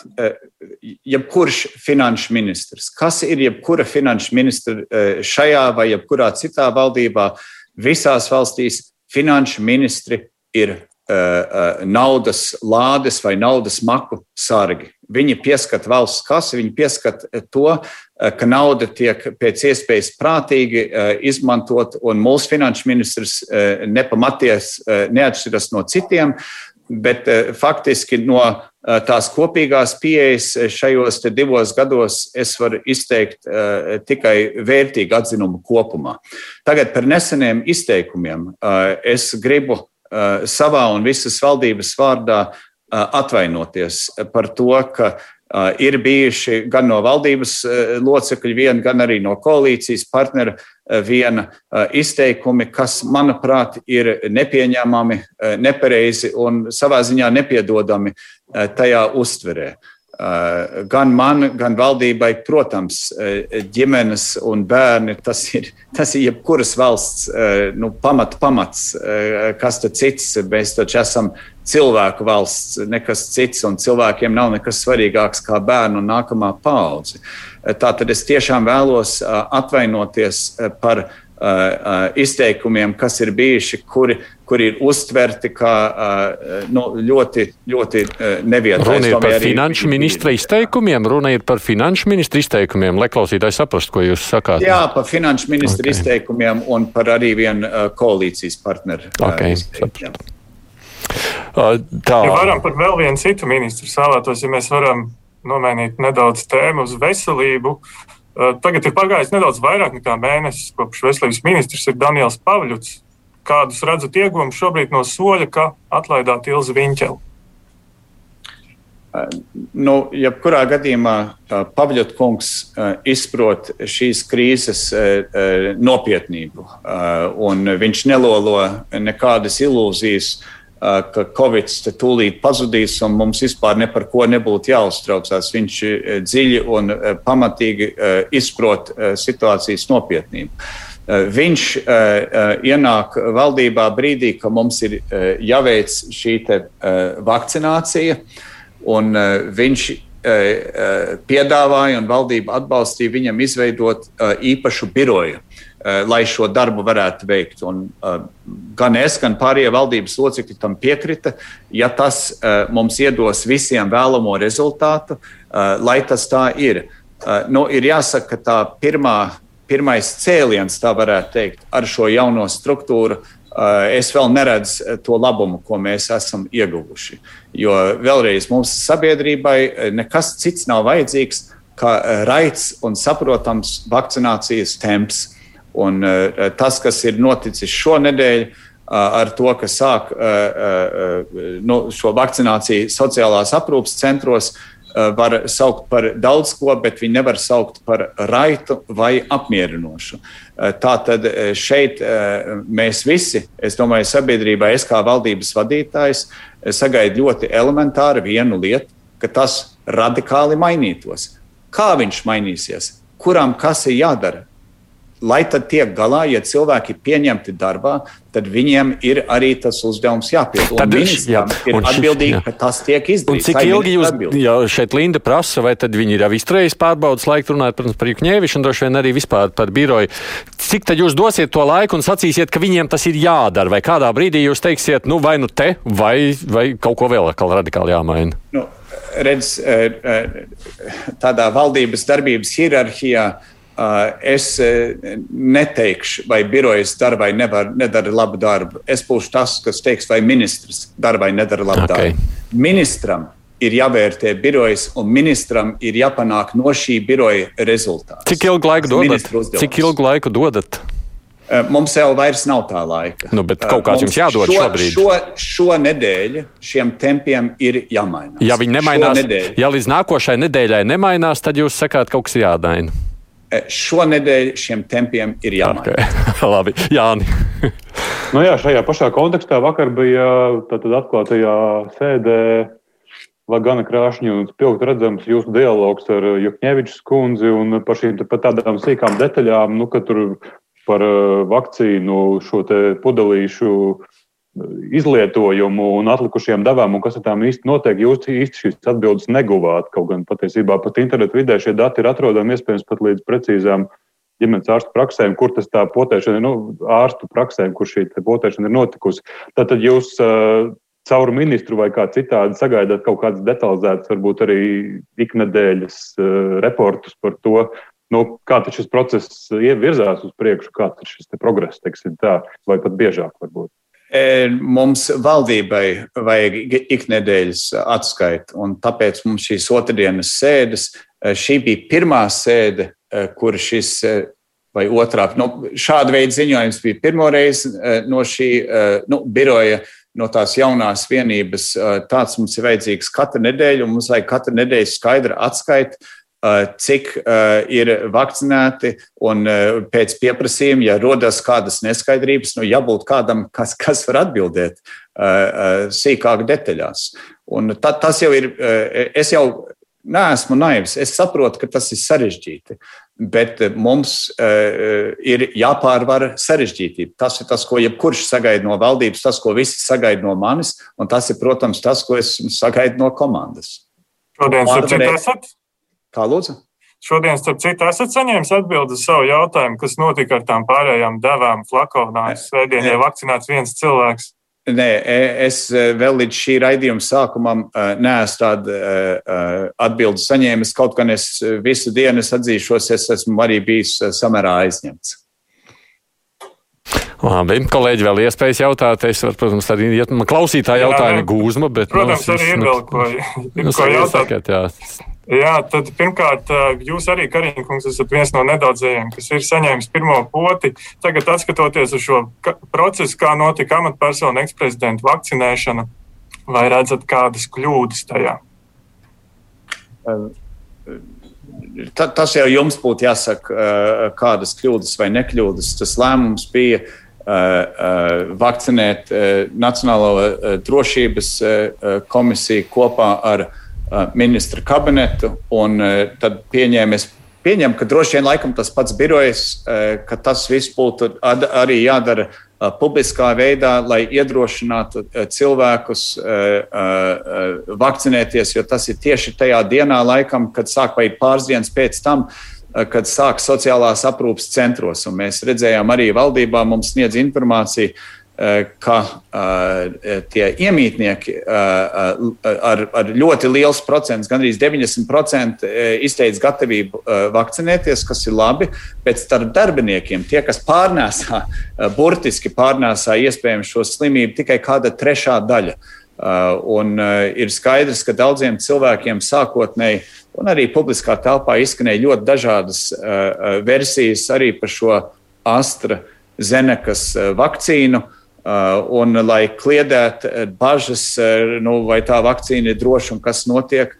jebkurš finanšu ministrs, kas ir jebkura finanšu ministra šajā vai jebkurā citā valdībā, Visās valstīs finanšu ministri ir uh, naudas lādes vai naudas maku sargi. Viņi pieskata valsts kasi, viņi pieskata to, ka nauda tiek pēc iespējas prātīgi izmantot, un mūsu finanšu ministrs nepamaties neatšķiras no citiem bet eh, faktiski no eh, tās kopīgās pieejas šajos divos gados es varu izteikt uh, tikai vērtīgu atzinumu kopumā. Tagad par neseniem izteikumiem. Es gribu savā un visas valdības vārdā atvainoties par to, ka ir bijuši gan no valdības locekļu, vien, gan arī no koalīcijas partneru viena izteikumi, kas, manuprāt, ir nepieņēmami, nepareizi un savā ziņā nepiedodami tajā uztverē. Gan man, gan valdībai, protams, ģimenes un bērni, tas ir, tas ir jebkuras valsts nu, pamat, pamats. Kas tad cits? Mēs taču esam cilvēku valsts, nekas cits, un cilvēkiem nav nekas svarīgāks kā bērnu un nākamā paudze. Tātad es tiešām vēlos atvainoties par izteikumiem, kas ir bijuši, kuri, kuri ir uztverti kā nu, ļoti, ļoti nevienlīdzīgi. Runa ir par finanšu ministra izteikumiem, runa ir par finanšu ministra izteikumiem, lai klausītāji saprastu, ko jūs sakāt. Jā, par finanšu ministra okay. izteikumiem un par arī vienu koalīcijas partneru okay, izteikumiem. Tā. Ja varam par vēl vienu citu ministru vēlētos, ja mēs varam nomainīt nedaudz tēmu uz veselību. Tagad ir pagājis nedaudz vairāk nekā mēnesis, kopš veselības ministrs ir Daniels Pavļuts. Kādus redzat iegūmus šobrīd no soļa, ka atlaidāt Ilzi Viņķelu? Nu, jebkurā gadījumā Pavļot kungs izprot šīs krīzes nopietnību, viņš nelolo nekādas ilūzijas ka Covid tūlīt pazudīs un mums vispār ne par ko nebūtu jāuztraucās. Viņš dziļi un pamatīgi izprot situācijas nopietnību. Viņš ienāk valdībā brīdī, kad mums ir jāveic šī vakcinācija, un viņš piedāvāja un valdība atbalstīja viņam izveidot īpašu biroju, lai šo darbu varētu veikt. Un, gan es, gan pārējie valdības locekļi tam piekrita. Ja tas mums iedos visiem vēlamo rezultātu, lai tas tā ir. Nu, ir jāsaka, ka tā pirmā, pirmais cēliens, tā varētu teikt, ar šo jauno struktūru Eh, es vēl neredzu eh, to labumu, ko mēs esam ieguvuši. Jo vēlreiz mums sabiedrībai eh, nekas cits nav vajadzīgs kā raids un saprotams vakcinācijas temps. Un tas, kas ir noticis šonadēļ, ar to, ka sāk nu, šo vakcināciju sociālās aprūpas centros, var saukt par daudz ko, bet viņi nevar saukt par raitu vai apmierinošu. Tātad šeit mēs visi, es domāju, sabiedrībā, es kā valdības vadītājs, sagaidu ļoti elementāru vienu lietu, ka tas radikāli mainītos. Kā viņš mainīsies? Kuram kas ir jādara? Lai tad tiek galā, ja cilvēki ir pieņemti darbā, tad viņiem ir arī tas uzdevums jāpild. Tad jā, ir atbildīgi, ka tas tiek izdarīts. Un cik ilgi jūs jau šeit Linda prasa, vai tad viņi ir jau izturējuši pārbaudas laiku, runājot protams, par Jukņēvišu un droši vien arī vispār par biroju. Cik tad jūs dosiet to laiku un sacīsiet, ka viņiem tas ir jādara, vai kādā brīdī jūs teiksiet, nu vai nu te, vai, vai kaut ko vēl radikāli jāmaina? Nu, redz, eh, eh, tādā valdības darbības hierarhijā Uh, es uh, neteikšu, vai birojas darbai nevar, nedara labu darbu. Es būšu tas, kas teiks, vai ministrs darbai nedara labu okay. darbu. Ministram ir jāvērtē birojas, un ministram ir jāpanāk no šī biroja rezultāts. Cik ilgu laiku dodat? Cik ilgu laiku dodat? Uh, mums jau vairs nav tā laika. Nu, bet kaut kāds jums jādod šo, šobrīd. Šo, šo nedēļu šiem tempiem ir jāmainās. Ja viņi nemainās, ja līdz nākošajai nedēļai nemainās, tad jūs sakāt, kaut kas jādaina. Eh, šonadēļ šiem tempiem ir jāmaina. Okay. Labi, Jāni. nu jā, šajā pašā kontekstā vakar bija atklātajā sēdē gana krāšņi un spilgti redzams jūsu dialogs ar Jukņevičs kundzi un par šīm tādām sīkām detaļām, nu, ka tur par eh, vakcīnu šo pudelīšu izlietojumu un atlikušajām devām, un kas ar tām īsti notiek. Jūs īsti šīs atbildes neguvāt. Kaut gan patiesībā pat internetu vidē šie dati ir atrodami iespējams pat līdz precīzām ģimenes ārstu praksēm, kur tas tā potēšana, nu, ārstu praksēm, kur šī potēšana ir notikusi. Tātad jūs uh, caur ministru vai kā citādi sagaidāt kaut kādas detalizētas, varbūt arī iknedēļas uh, reportus par to, nu, kā šis process virzās uz priekšu, kāds ir šis progress, teiksim tā, vai pat biežāk varbūt. E, mums valdībai vajag iknedēļas atskaita, un tāpēc mums šīs otrdienas sēdes, e, šī bija pirmā sēde, e, kur šis vai otrā, nu, šāda veida ziņojums bija pirmoreiz no šī nu, biroja, no tās jaunās vienības. Tāds mums ir vajadzīgs katru nedēļu, un mums vajag katru nedēļu skaidra atskaita Eh, cik uh, ir vakcinēti, un uh, pēc pieprasījuma, ja rodas kādas neskaidrības, nu, jābūt kādam, kas, kas var atbildēt sīkāk detaļās. Un ta, tas jau ir, es jau neesmu naivs, es saprotu, ka tas ir sarežģīti. Bet mums uh, ir jāpārvar sarežģītība. Tas ir tas, ko jebkurš sagaida no valdības, tas, ko visi sagaida no manis, un tas ir, protams, tas, ko es sagaidu no komandas. Šodien, starp citu, esat Kā lūdzu? Šodien, starp citu, esat saņēmis atbildi uz savu jautājumu, kas notika ar tām pārējām devām flakonā. Svētdien jau vakcinēts viens cilvēks. Nē, e, es e, vēl līdz šī raidījuma sākumam e, neesmu tādu atbildi saņēmis. Kaut gan es visu dienu es atzīšos, es esmu arī bijis samērā aizņemts. Labi, kolēģi, vēl iespējas jautāt. Es varu, protams, arī iet man klausītāja jautājuma nu, gūzma, bet. Protams, nu, arī ir vēl ko, nu, ko jautāt. Sakiet, jā. Jā, tad pirmkārt, jūs arī, Kariņkungs, esat viens no nedaudzajiem, kas ir saņēmis pirmo poti. Tagad, skatoties uz šo procesu, kā notika amatpersonu eksprezidenta vakcinēšana, vai redzat kādas kļūdas tajā? Ta, tas jau jums būtu jāsaka, kādas kļūdas vai nekļūdas. Tas lēmums bija vakcinēt Nacionālo drošības komisiju kopā ar ministra kabinetu, tad pieņēma, es pieņemu, ka droši vien laikam tas pats birojas, ka tas viss būtu arī jādara publiskā veidā, lai iedrošinātu cilvēkus vakcinēties, jo tas ir tieši tajā dienā, laikam, kad sāk vai pāris dienas pēc tam, kad sāk sociālās aprūpas centros. Un mēs redzējām, arī valdībā mums sniedz informāciju, Eh, ka uh, tie iemītnieki ar, ar ļoti liels procents, gandrīz 90% izteica gatavību vakcinēties, kas ir labi, bet starp darbiniekiem tie, kas pārnēsā, burtiski pārnēsā iespējams šo slimību, tikai kāda trešā daļa. Un ir skaidrs, ka daudziem cilvēkiem sākotnēji un arī publiskā telpā izskanēja ļoti dažādas versijas arī par šo Astra Zenekas vakcīnu. Uh, un, lai kliedētu uh, bažas, uh, nu, vai tā vakcīna ir droša un kas notiek,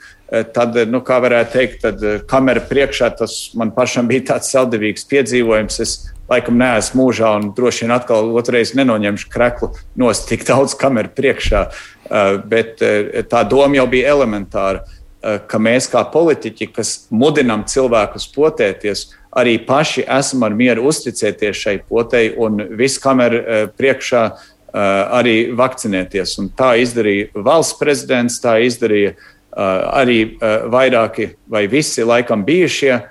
tad, nu, kā varētu teikt, tad kamera priekšā tas man pašam bija tāds saldīgs piedzīvojums. Es laikam neesmu mūžā un droši vien atkal otrreiz nenoņemšu kreklu nost tik daudz kameru priekšā. Bet tā doma jau bija elementāra, ka mēs kā politiķi, kas mudinam cilvēkus potēties, arī paši esam ar mieru uzticēties šai potei un visu kameru eh, priekšā eh, arī vakcinēties. Un tā izdarīja valsts prezidents, tā izdarīja eh, arī vairāki vai visi laikam bijušie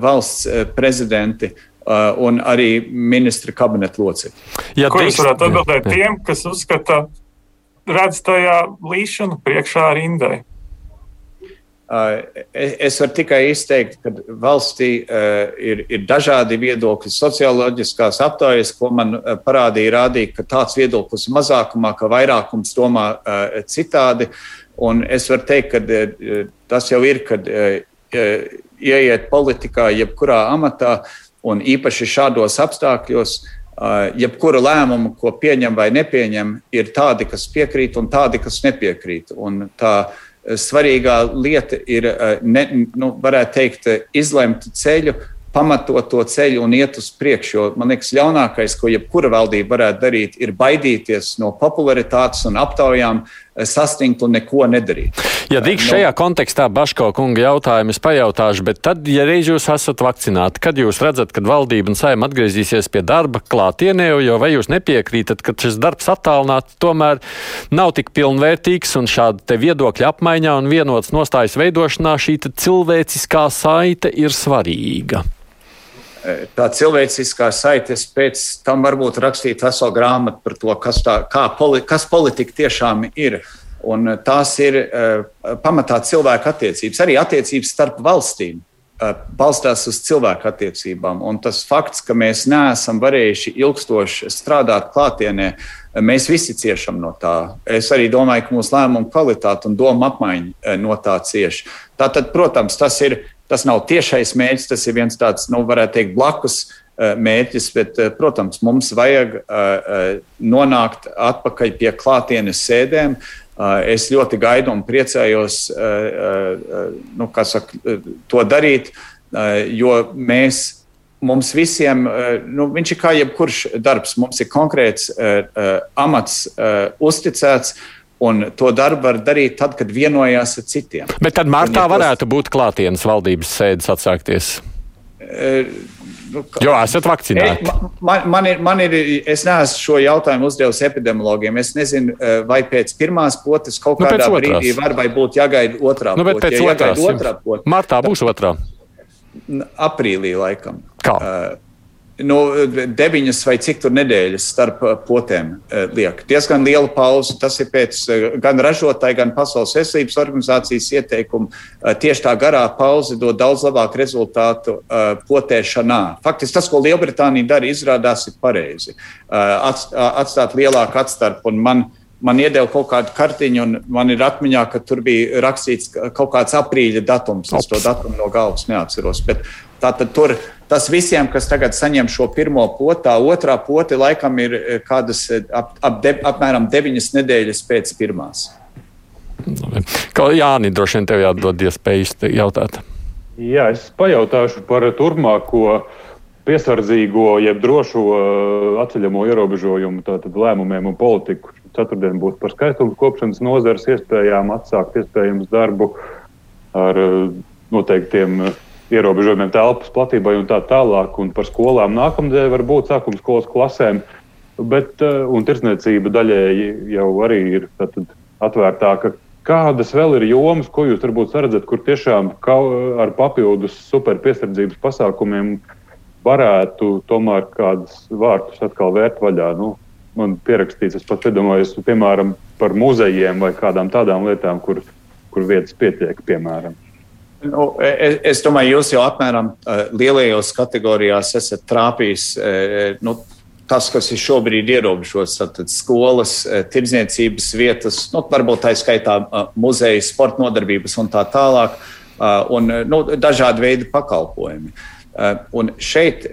valsts prezidenti. Un arī ministra kabineta locekļi. Ja Ko jūs varētu atbildēt tiem, kas uzskata, redz tajā līšanu priekšā rindai? Es varu tikai izteikt, ka valstī ir, ir dažādi viedokļi. Socioloģiskās aptaujas, ko man parādīja, rādīja, ka tāds viedoklis ir mazākumā, ka vairākums domā citādi. Un es varu teikt, ka tas jau ir, kad ieiet politikā, jebkurā amatā, un īpaši šādos apstākļos, jebkura lēmuma, ko pieņem vai nepieņem, ir tādi, kas piekrīt un tādi, kas nepiekrīt. Un tā, svarīgā lieta ir, ne, nu, varētu teikt, izlemt ceļu, pamatot to ceļu un iet uz priekšu. Jo man liekas, ļaunākais, ko jebkura valdība varētu darīt, ir baidīties no popularitātes un aptaujām, sastingt un neko nedarīt. Ja drīkst šajā no... kontekstā Baško kunga jautājumu es pajautāšu, bet tad, ja reiz jūs esat vakcinēti, kad jūs redzat, kad valdība un saima atgriezīsies pie darba klātienē, jo vai jūs nepiekrītat, ka šis darbs attālināts tomēr nav tik pilnvērtīgs un šāda te viedokļa apmaiņā un vienotas nostājas veidošanā šī cilvēciskā saite ir svarīga? tā cilvēciskā saites pēc tam varbūt rakstīt veselu grāmatu par to, kas, tā, poli, kas politika tiešām ir. Un tās ir uh, pamatā cilvēku attiecības, arī attiecības starp valstīm. Uh, balstās uz cilvēku attiecībām. Un tas fakts, ka mēs neesam varējuši ilgstoši strādāt klātienē, mēs visi ciešam no tā. Es arī domāju, ka mūsu lēmumu kvalitāte un doma apmaiņa no tā cieš. Tātad, protams, tas ir Tas nav tiešais mērķis, tas ir viens tāds, nu, varētu teikt, blakus eh, mērķis, bet, eh, protams, mums vajag eh, nonākt atpakaļ pie klātienes sēdēm. Es ļoti gaidu un priecājos nu, saka, to darīt, jo mēs mums visiem, nu, viņš ir kā jebkurš darbs, mums ir konkrēts uh, amats uh, uzticēts, Un to darbu var darīt tad, kad vienojās ar citiem. Bet tad martā varētu būt klātienes valdības sēdes atsākties. E, nu, jo esat vakcinēti. Man, man, ir, man ir, es neesmu šo jautājumu uzdevis epidemiologiem. Es nezinu, e, vai pēc pirmās potes kaut nu, kādā brīdī var vai būt jāgaida otrā nu, pote. Ja otrās, otrā pote, martā būs otrā. Aprīlī laikam. Kā? Uh, nu, deviņas vai cik tur nedēļas starp uh, potēm uh, liek. Diezgan liela pauze. Tas ir pēc uh, gan ražotāja, gan Pasaules veselības organizācijas ieteikuma. Tieši tā garā pauze dod daudz labāku rezultātu potēšanā. Faktiski tas, ko Lielbritānija dara, izrādās ir pareizi. Atstāt lielāku atstarpu. Man, man iedeva kaut kādu kartiņu, un man ir atmiņā, ka tur bija rakstīts kaut kāds aprīļa datums. Es to datumu no galvas neatceros. Bet tātad tur Tas visiem, kas tagad saņem šo pirmo potu, tā otrā pota laikam ir eh, kādas eh, ap, ap de, apmēram deviņas nedēļas pēc pirmās. Kā Jānis, droši vien tev jādod iespējas jautāt. Jā, es pajautāšu par turpmāko piesardzīgo, jeb drošo eh, atceļamo ierobežojumu lēmumiem un politiku. Ceturtdien būs par skaistumu kopšanas nozares iespējām atsākt iespējams darbu ar noteiktiem ierobežojumiem telpas platībai un tā tālāk. Un par skolām nākamnedēļ var būt sākuma skolas klasēm. Bet, un tirsniecība daļēji jau arī ir atvērtāka. Kādas vēl ir jomas, ko jūs varbūt redzat, kur tiešām ar papildus super piesardzības pasākumiem varētu tomēr kādus vārtus atkal vērt vaļā? Nu, man pierakstīts, es pat iedomājos, piemēram, par muzejiem vai kādām tādām lietām, kur, kur vietas pietiek, piemēram. Nu, es, es domāju, jūs jau apmēram uh, lielajos kategorijās esat trāpījis. Uh, nu, tas, kas ir šobrīd ierobežots, tad skolas, tirdzniecības vietas, nu, varbūt tā skaitā muzeja, sporta nodarbības un tā tālāk, un nu, dažādi veidi pakalpojumi. Un šeit,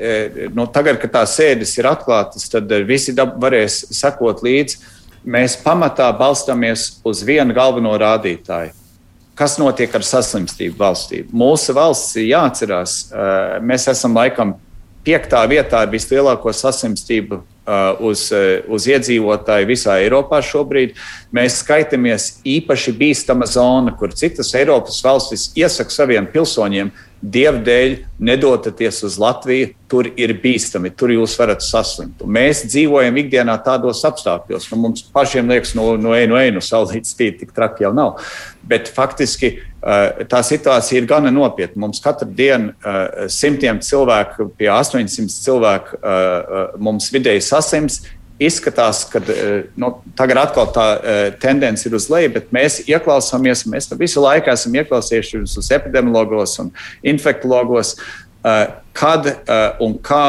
nu, tagad, kad tās sēdes ir atklātas, tad visi varēs sekot līdzi. Mēs pamatā balstāmies uz vienu galveno rādītāju kas notiek ar saslimstību valstī. Mūsu valsts ir jāatcerās, mēs esam laikam piektā vietā ar vislielāko saslimstību uz, uz iedzīvotāju visā Eiropā šobrīd. Mēs skaitāmies īpaši bīstama zona, kur citas Eiropas valstis iesaka saviem pilsoņiem Dieva dēļ nedodaties uz Latviju, tur ir bīstami, tur jūs varat saslimt. Un mēs dzīvojam ikdienā tādos apstākļos. Nu, mums pašiem liekas, no, no ej, no ej, no saulītas spīd, tik traki jau nav. Bet faktiski tā situācija ir gana nopietna. Mums katru dienu simtiem cilvēku, pie 800 cilvēku mums vidēji saslims izskatās, ka eh, nu, tagad atkal tā uh, tendence ir uz leju, bet mēs ieklausāmies, mēs visu laiku esam ieklausījušies uz epidemiologos un infektologos, uh, kad un kā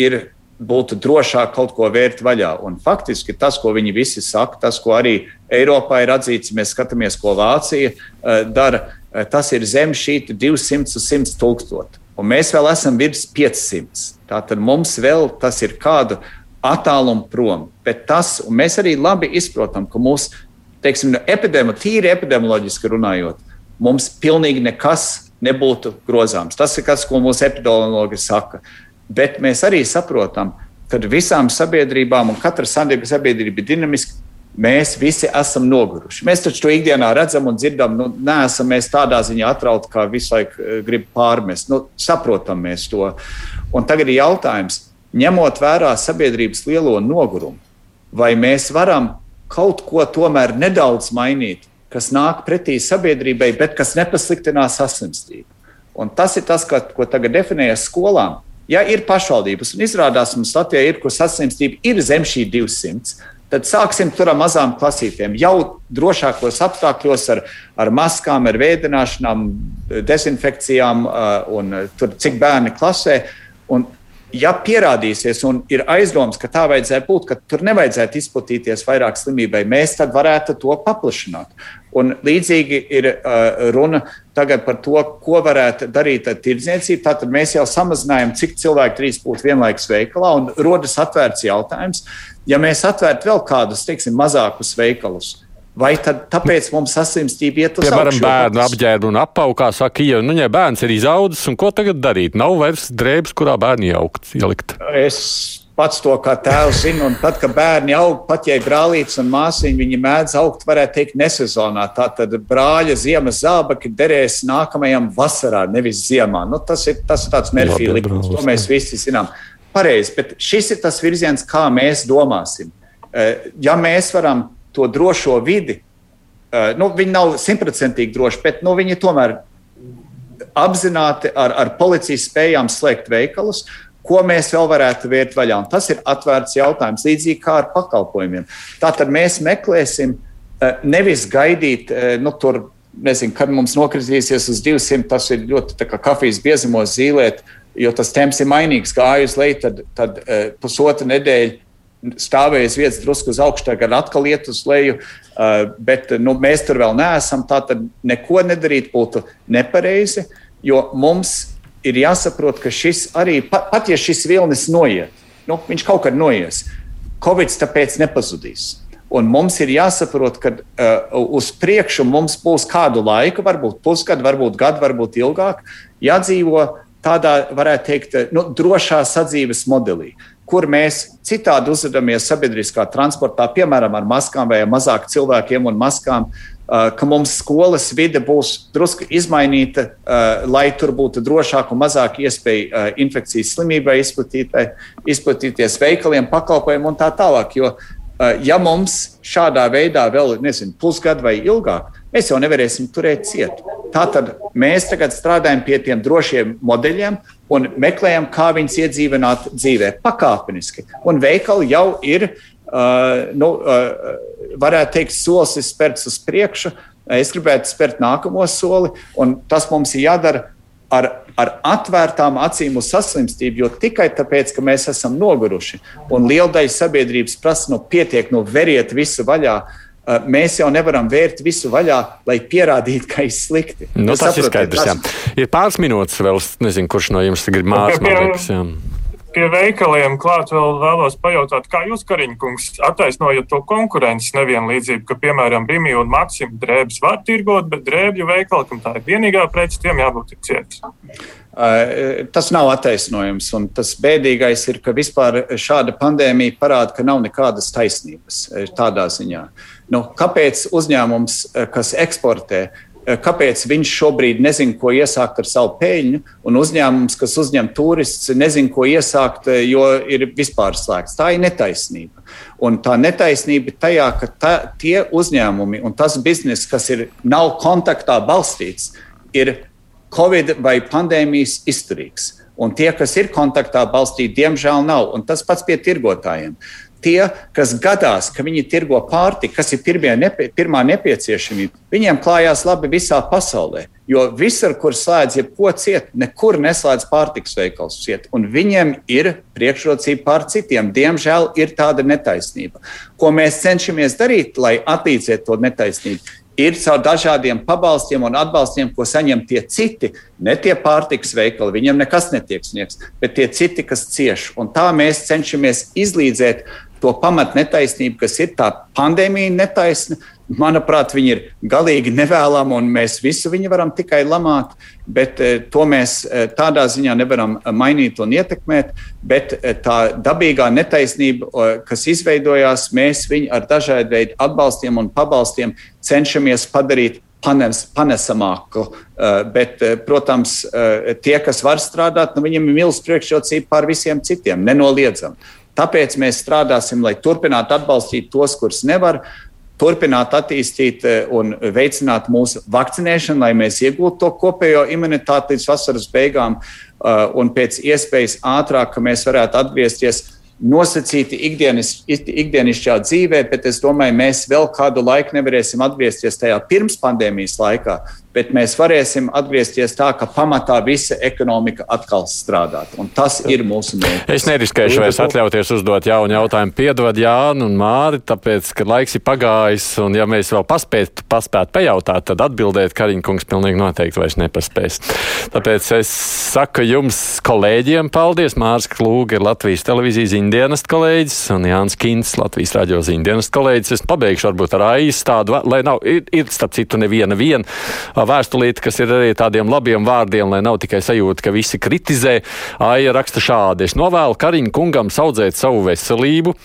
ir būtu drošāk kaut ko vērt vaļā. Un faktiski tas, ko viņi visi saka, tas, ko arī Eiropā ir atzīts, mēs skatāmies, ko Vācija uh, dara, uh, tas ir zem šī 200 uz 100 tūkstoši. Un mēs vēl esam virs 500. Tātad mums vēl tas ir kādu attālumu prom. Bet tas, mēs arī labi izprotam, ka mūsu, teiksim, epidēma, tīri epidemioloģiski runājot, mums pilnīgi nekas nebūtu grozāms. Tas ir tas, ko mūsu epidemiologi saka. Bet mēs arī saprotam, ka visām sabiedrībām, un katra sabiedrība ir dinamiska, mēs visi esam noguruši. Mēs taču to ikdienā redzam un dzirdam. Nu, neesam mēs tādā ziņā atrauti, kā visu laiku eh, grib pārmest. Nu, saprotam mēs to. Un tagad ir jautājums, ņemot vērā sabiedrības lielo nogurumu, vai mēs varam kaut ko tomēr nedaudz mainīt, kas nāk pretī sabiedrībai, bet kas nepasliktinās saslimstību. Un tas ir tas, ko, tagad definējas skolām. Ja ir pašvaldības, un izrādās mums Latvijā ir, kur saslimstība ir zem šī 200, tad sāksim tur ar mazām klasītēm. Jau drošākos apstākļos ar, ar maskām, ar vēdināšanām, dezinfekcijām un tur, cik bērni klasē. Un ja pierādīsies un ir aizdoms, ka tā vajadzēja būt, ka tur nevajadzētu izplatīties vairāk slimībai, mēs tad varētu to paplašināt. Un līdzīgi ir uh, runa tagad par to, ko varētu darīt ar tirdzniecību. Tātad mēs jau samazinājām, cik cilvēki drīz būtu vienlaikus veikalā, un rodas atvērts jautājums, ja mēs atvērtu vēl kādus, teiksim, mazākus veikalus Vai tad tāpēc mums saslimstība iet uz ja augšu? Bērnu apģērbu un apavu, kā saka, ja nu, ja bērns ir izaudzis, un ko tagad darīt? Nav vairs drēbes, kurā bērni jaukt, ielikt. Es pats to kā tēvs zinu, un tad, kad bērni aug, pat ja ir brālītes un māsīņi, viņi mēdz augt, varētu teikt, nesezonā. Tātad brāļa ziemas zābaki derēs nākamajam vasarā, nevis ziemā. Nu, tas ir, tas ir tāds Merfija likums, to mēs visi zinām. Pareizi, bet šis ir tas virziens, kā mēs domāsim. Eh, ja mēs varam to drošo vidi. Uh, nu, viņi nav simtprocentīgi droši, bet nu, viņi tomēr apzināti ar, ar policijas spējām slēgt veikalus, ko mēs vēl varētu vērt vaļā. Un tas ir atvērts jautājums, līdzīgi kā ar pakalpojumiem. Tātad mēs meklēsim uh, nevis gaidīt, uh, nu, tur, nezinu, kad mums nokritīsies uz 200, tas ir ļoti kā kafijas biezumos zīlēt, jo tas temps ir mainīgs, gāja uz leju, tad, tad pusotra nedēļa stāvējis vietas drusku uz augšu, tagad atkal iet uz leju, uh, bet nu, mēs tur vēl neesam. Tā tad neko nedarīt būtu nepareizi, jo mums ir jāsaprot, ka šis arī, pat, pat ja šis vilnis noiet, nu, viņš kaut kad noies, Covid tāpēc nepazudīs. Un mums ir jāsaprot, ka uh, uz priekšu mums būs kādu laiku, varbūt pusgadu, varbūt gadu, varbūt ilgāk, jādzīvo tādā, varētu teikt, nu, drošā sadzīves modelī kur mēs citādi uzvedamies sabiedriskā transportā, piemēram, ar maskām vai mazāk cilvēkiem un maskām, ka mums skolas vide būs drusku izmainīta, lai tur būtu drošāk un mazāk iespēja infekcijas slimībai izplatīties veikaliem, pakalpojumiem un tā tālāk. Jo, ja mums šādā veidā vēl, nezinu, pusgadu vai ilgāk, mēs jau nevarēsim turēt ciet. Tātad mēs tagad strādājam pie tiem drošiem modeļiem un meklējam, kā viņus iedzīvināt dzīvē pakāpeniski. Un veikali jau ir, uh, nu, uh, varētu teikt, solis ir spērts uz priekšu. Es gribētu spērt nākamo soli, un tas mums ir jādara ar, ar atvērtām acīm uz saslimstību, jo tikai tāpēc, ka mēs esam noguruši un liela daļa sabiedrības prasa, nu, pietiek, nu, veriet visu vaļā. Uh, mēs jau nevaram vērt visu vaļā, lai pierādītu, ka ir slikti. Nu, tas saprotiet, ir skaidrs. Tas... Ir pāris minūtes vēl, nezinu, kurš no jums grib mācīties. Pie veikaliem klāt vēl vēlos pajautāt, kā jūs, Kariņkungs, attaisnojat to konkurences nevienlīdzību, ka, piemēram, Rimi un Maksim drēbes var tirgot, bet drēbju veikali, kam tā ir vienīgā prece, tiem jābūt cietis. Eh, tas nav attaisnojums, un tas bēdīgais ir, ka vispār šāda pandēmija parāda, ka nav nekādas taisnības eh, tādā ziņā. Nu, kāpēc uzņēmums, eh, kas eksportē, kāpēc viņš šobrīd nezina, ko iesākt ar savu peļņu, un uzņēmums, kas uzņem turistus, nezina, ko iesākt, eh, jo ir vispār slēgts. Tā ir netaisnība. Un tā netaisnība ir tajā, ka ta, tie uzņēmumi un tas bizness, kas ir, nav kontaktā balstīts, ir Covid vai pandēmijas izturīgs. Un tie, kas ir kontaktā balstīti, diemžēl nav. Un tas pats pie tirgotājiem tie, kas gadās, ka viņi tirgo pārtiku, kas ir nepie, pirmā nepieciešamība, viņiem klājās labi visā pasaulē. Jo visur, kur slēdz jebko ciet, nekur neslēdz pārtiks veikals ciet. Un viņiem ir priekšrocība pār citiem. Diemžēl ir tāda netaisnība. Ko mēs cenšamies darīt, lai atlīdzētu to netaisnību? ir caur dažādiem pabalstiem un atbalstiem, ko saņem tie citi, ne tie pārtiks veikali, viņiem nekas netiek sniegts, bet tie citi, kas cieš. Un tā mēs cenšamies izlīdzēt to pamat netaisnību, kas ir tā pandēmija netaisna. Manuprāt, viņi ir galīgi nevēlami, un mēs visu viņu varam tikai lamāt, bet eh, to mēs eh, tādā ziņā nevaram eh, mainīt un ietekmēt. Bet tā dabīgā netaisnība, kas izveidojās, mēs viņu ar dažādu veidu atbalstiem un pabalstiem cenšamies padarīt panes, panesamāku. Bet, protams, tie, kas var strādāt, nu, viņiem ir milzīga priekšrocība pār visiem citiem, nenoliedzami. Tāpēc mēs strādāsim, lai turpinātu atbalstīt tos, kurus nevar, turpināt attīstīt eh, un veicināt mūsu vakcinēšanu, lai mēs iegūtu to kopējo imunitāti līdz vasaras beigām eh, un pēc iespējas ātrāk, ka mēs varētu atgriezties nosacīti ikdienis, ikdienišķā dzīvē, bet es domāju, mēs vēl kādu laiku nevarēsim atgriezties tajā pirms pandēmijas laikā, bet mēs varēsim atgriezties tā, ka pamatā visa ekonomika atkal strādāt. Un tas ir mūsu mērķis. Es neriskēšu vairs atļauties uzdot jaunu jautājumu. Piedod Jānu un Māri, tāpēc, ka laiks ir pagājis, un ja mēs vēl paspētu, paspētu pajautāt, tad atbildēt Kariņkungs pilnīgi noteikti vairs nepaspēs. Tāpēc es saku jums, kolēģiem, paldies. Mārs Klūga ir Latvijas televīzijas ziņdienas kolēģis un Jānis Kins, Latvijas radio ziņdienas kolēģis. Es pabeigšu varbūt ar aiz tādu, lai nav, ir, ir starp citu neviena viena vēstulīti, kas ir arī tādiem labiem vārdiem, lai nav tikai sajūta, ka visi kritizē. Aija raksta šādi: Es novēlu Kariņu kungam saudzēt savu veselību,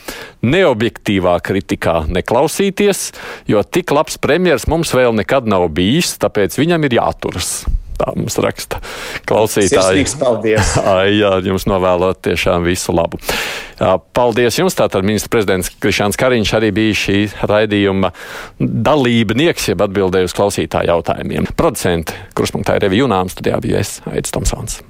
neobjektīvā kritikā neklausīties, jo tik labs premjers mums vēl nekad nav bijis, tāpēc viņam ir jāturas. Tā mums raksta klausītāji. Paldies! Ai, jā, jums novēlot tiešām visu labu. Paldies jums! Tātad ministrs prezidents Krišāns Kariņš arī bija šī raidījuma dalībnieks, jeb atbildēja uz klausītāju jautājumiem. Producenti Kruspunktā ir Revi Junām, studijā bija es, Aits Tomsons.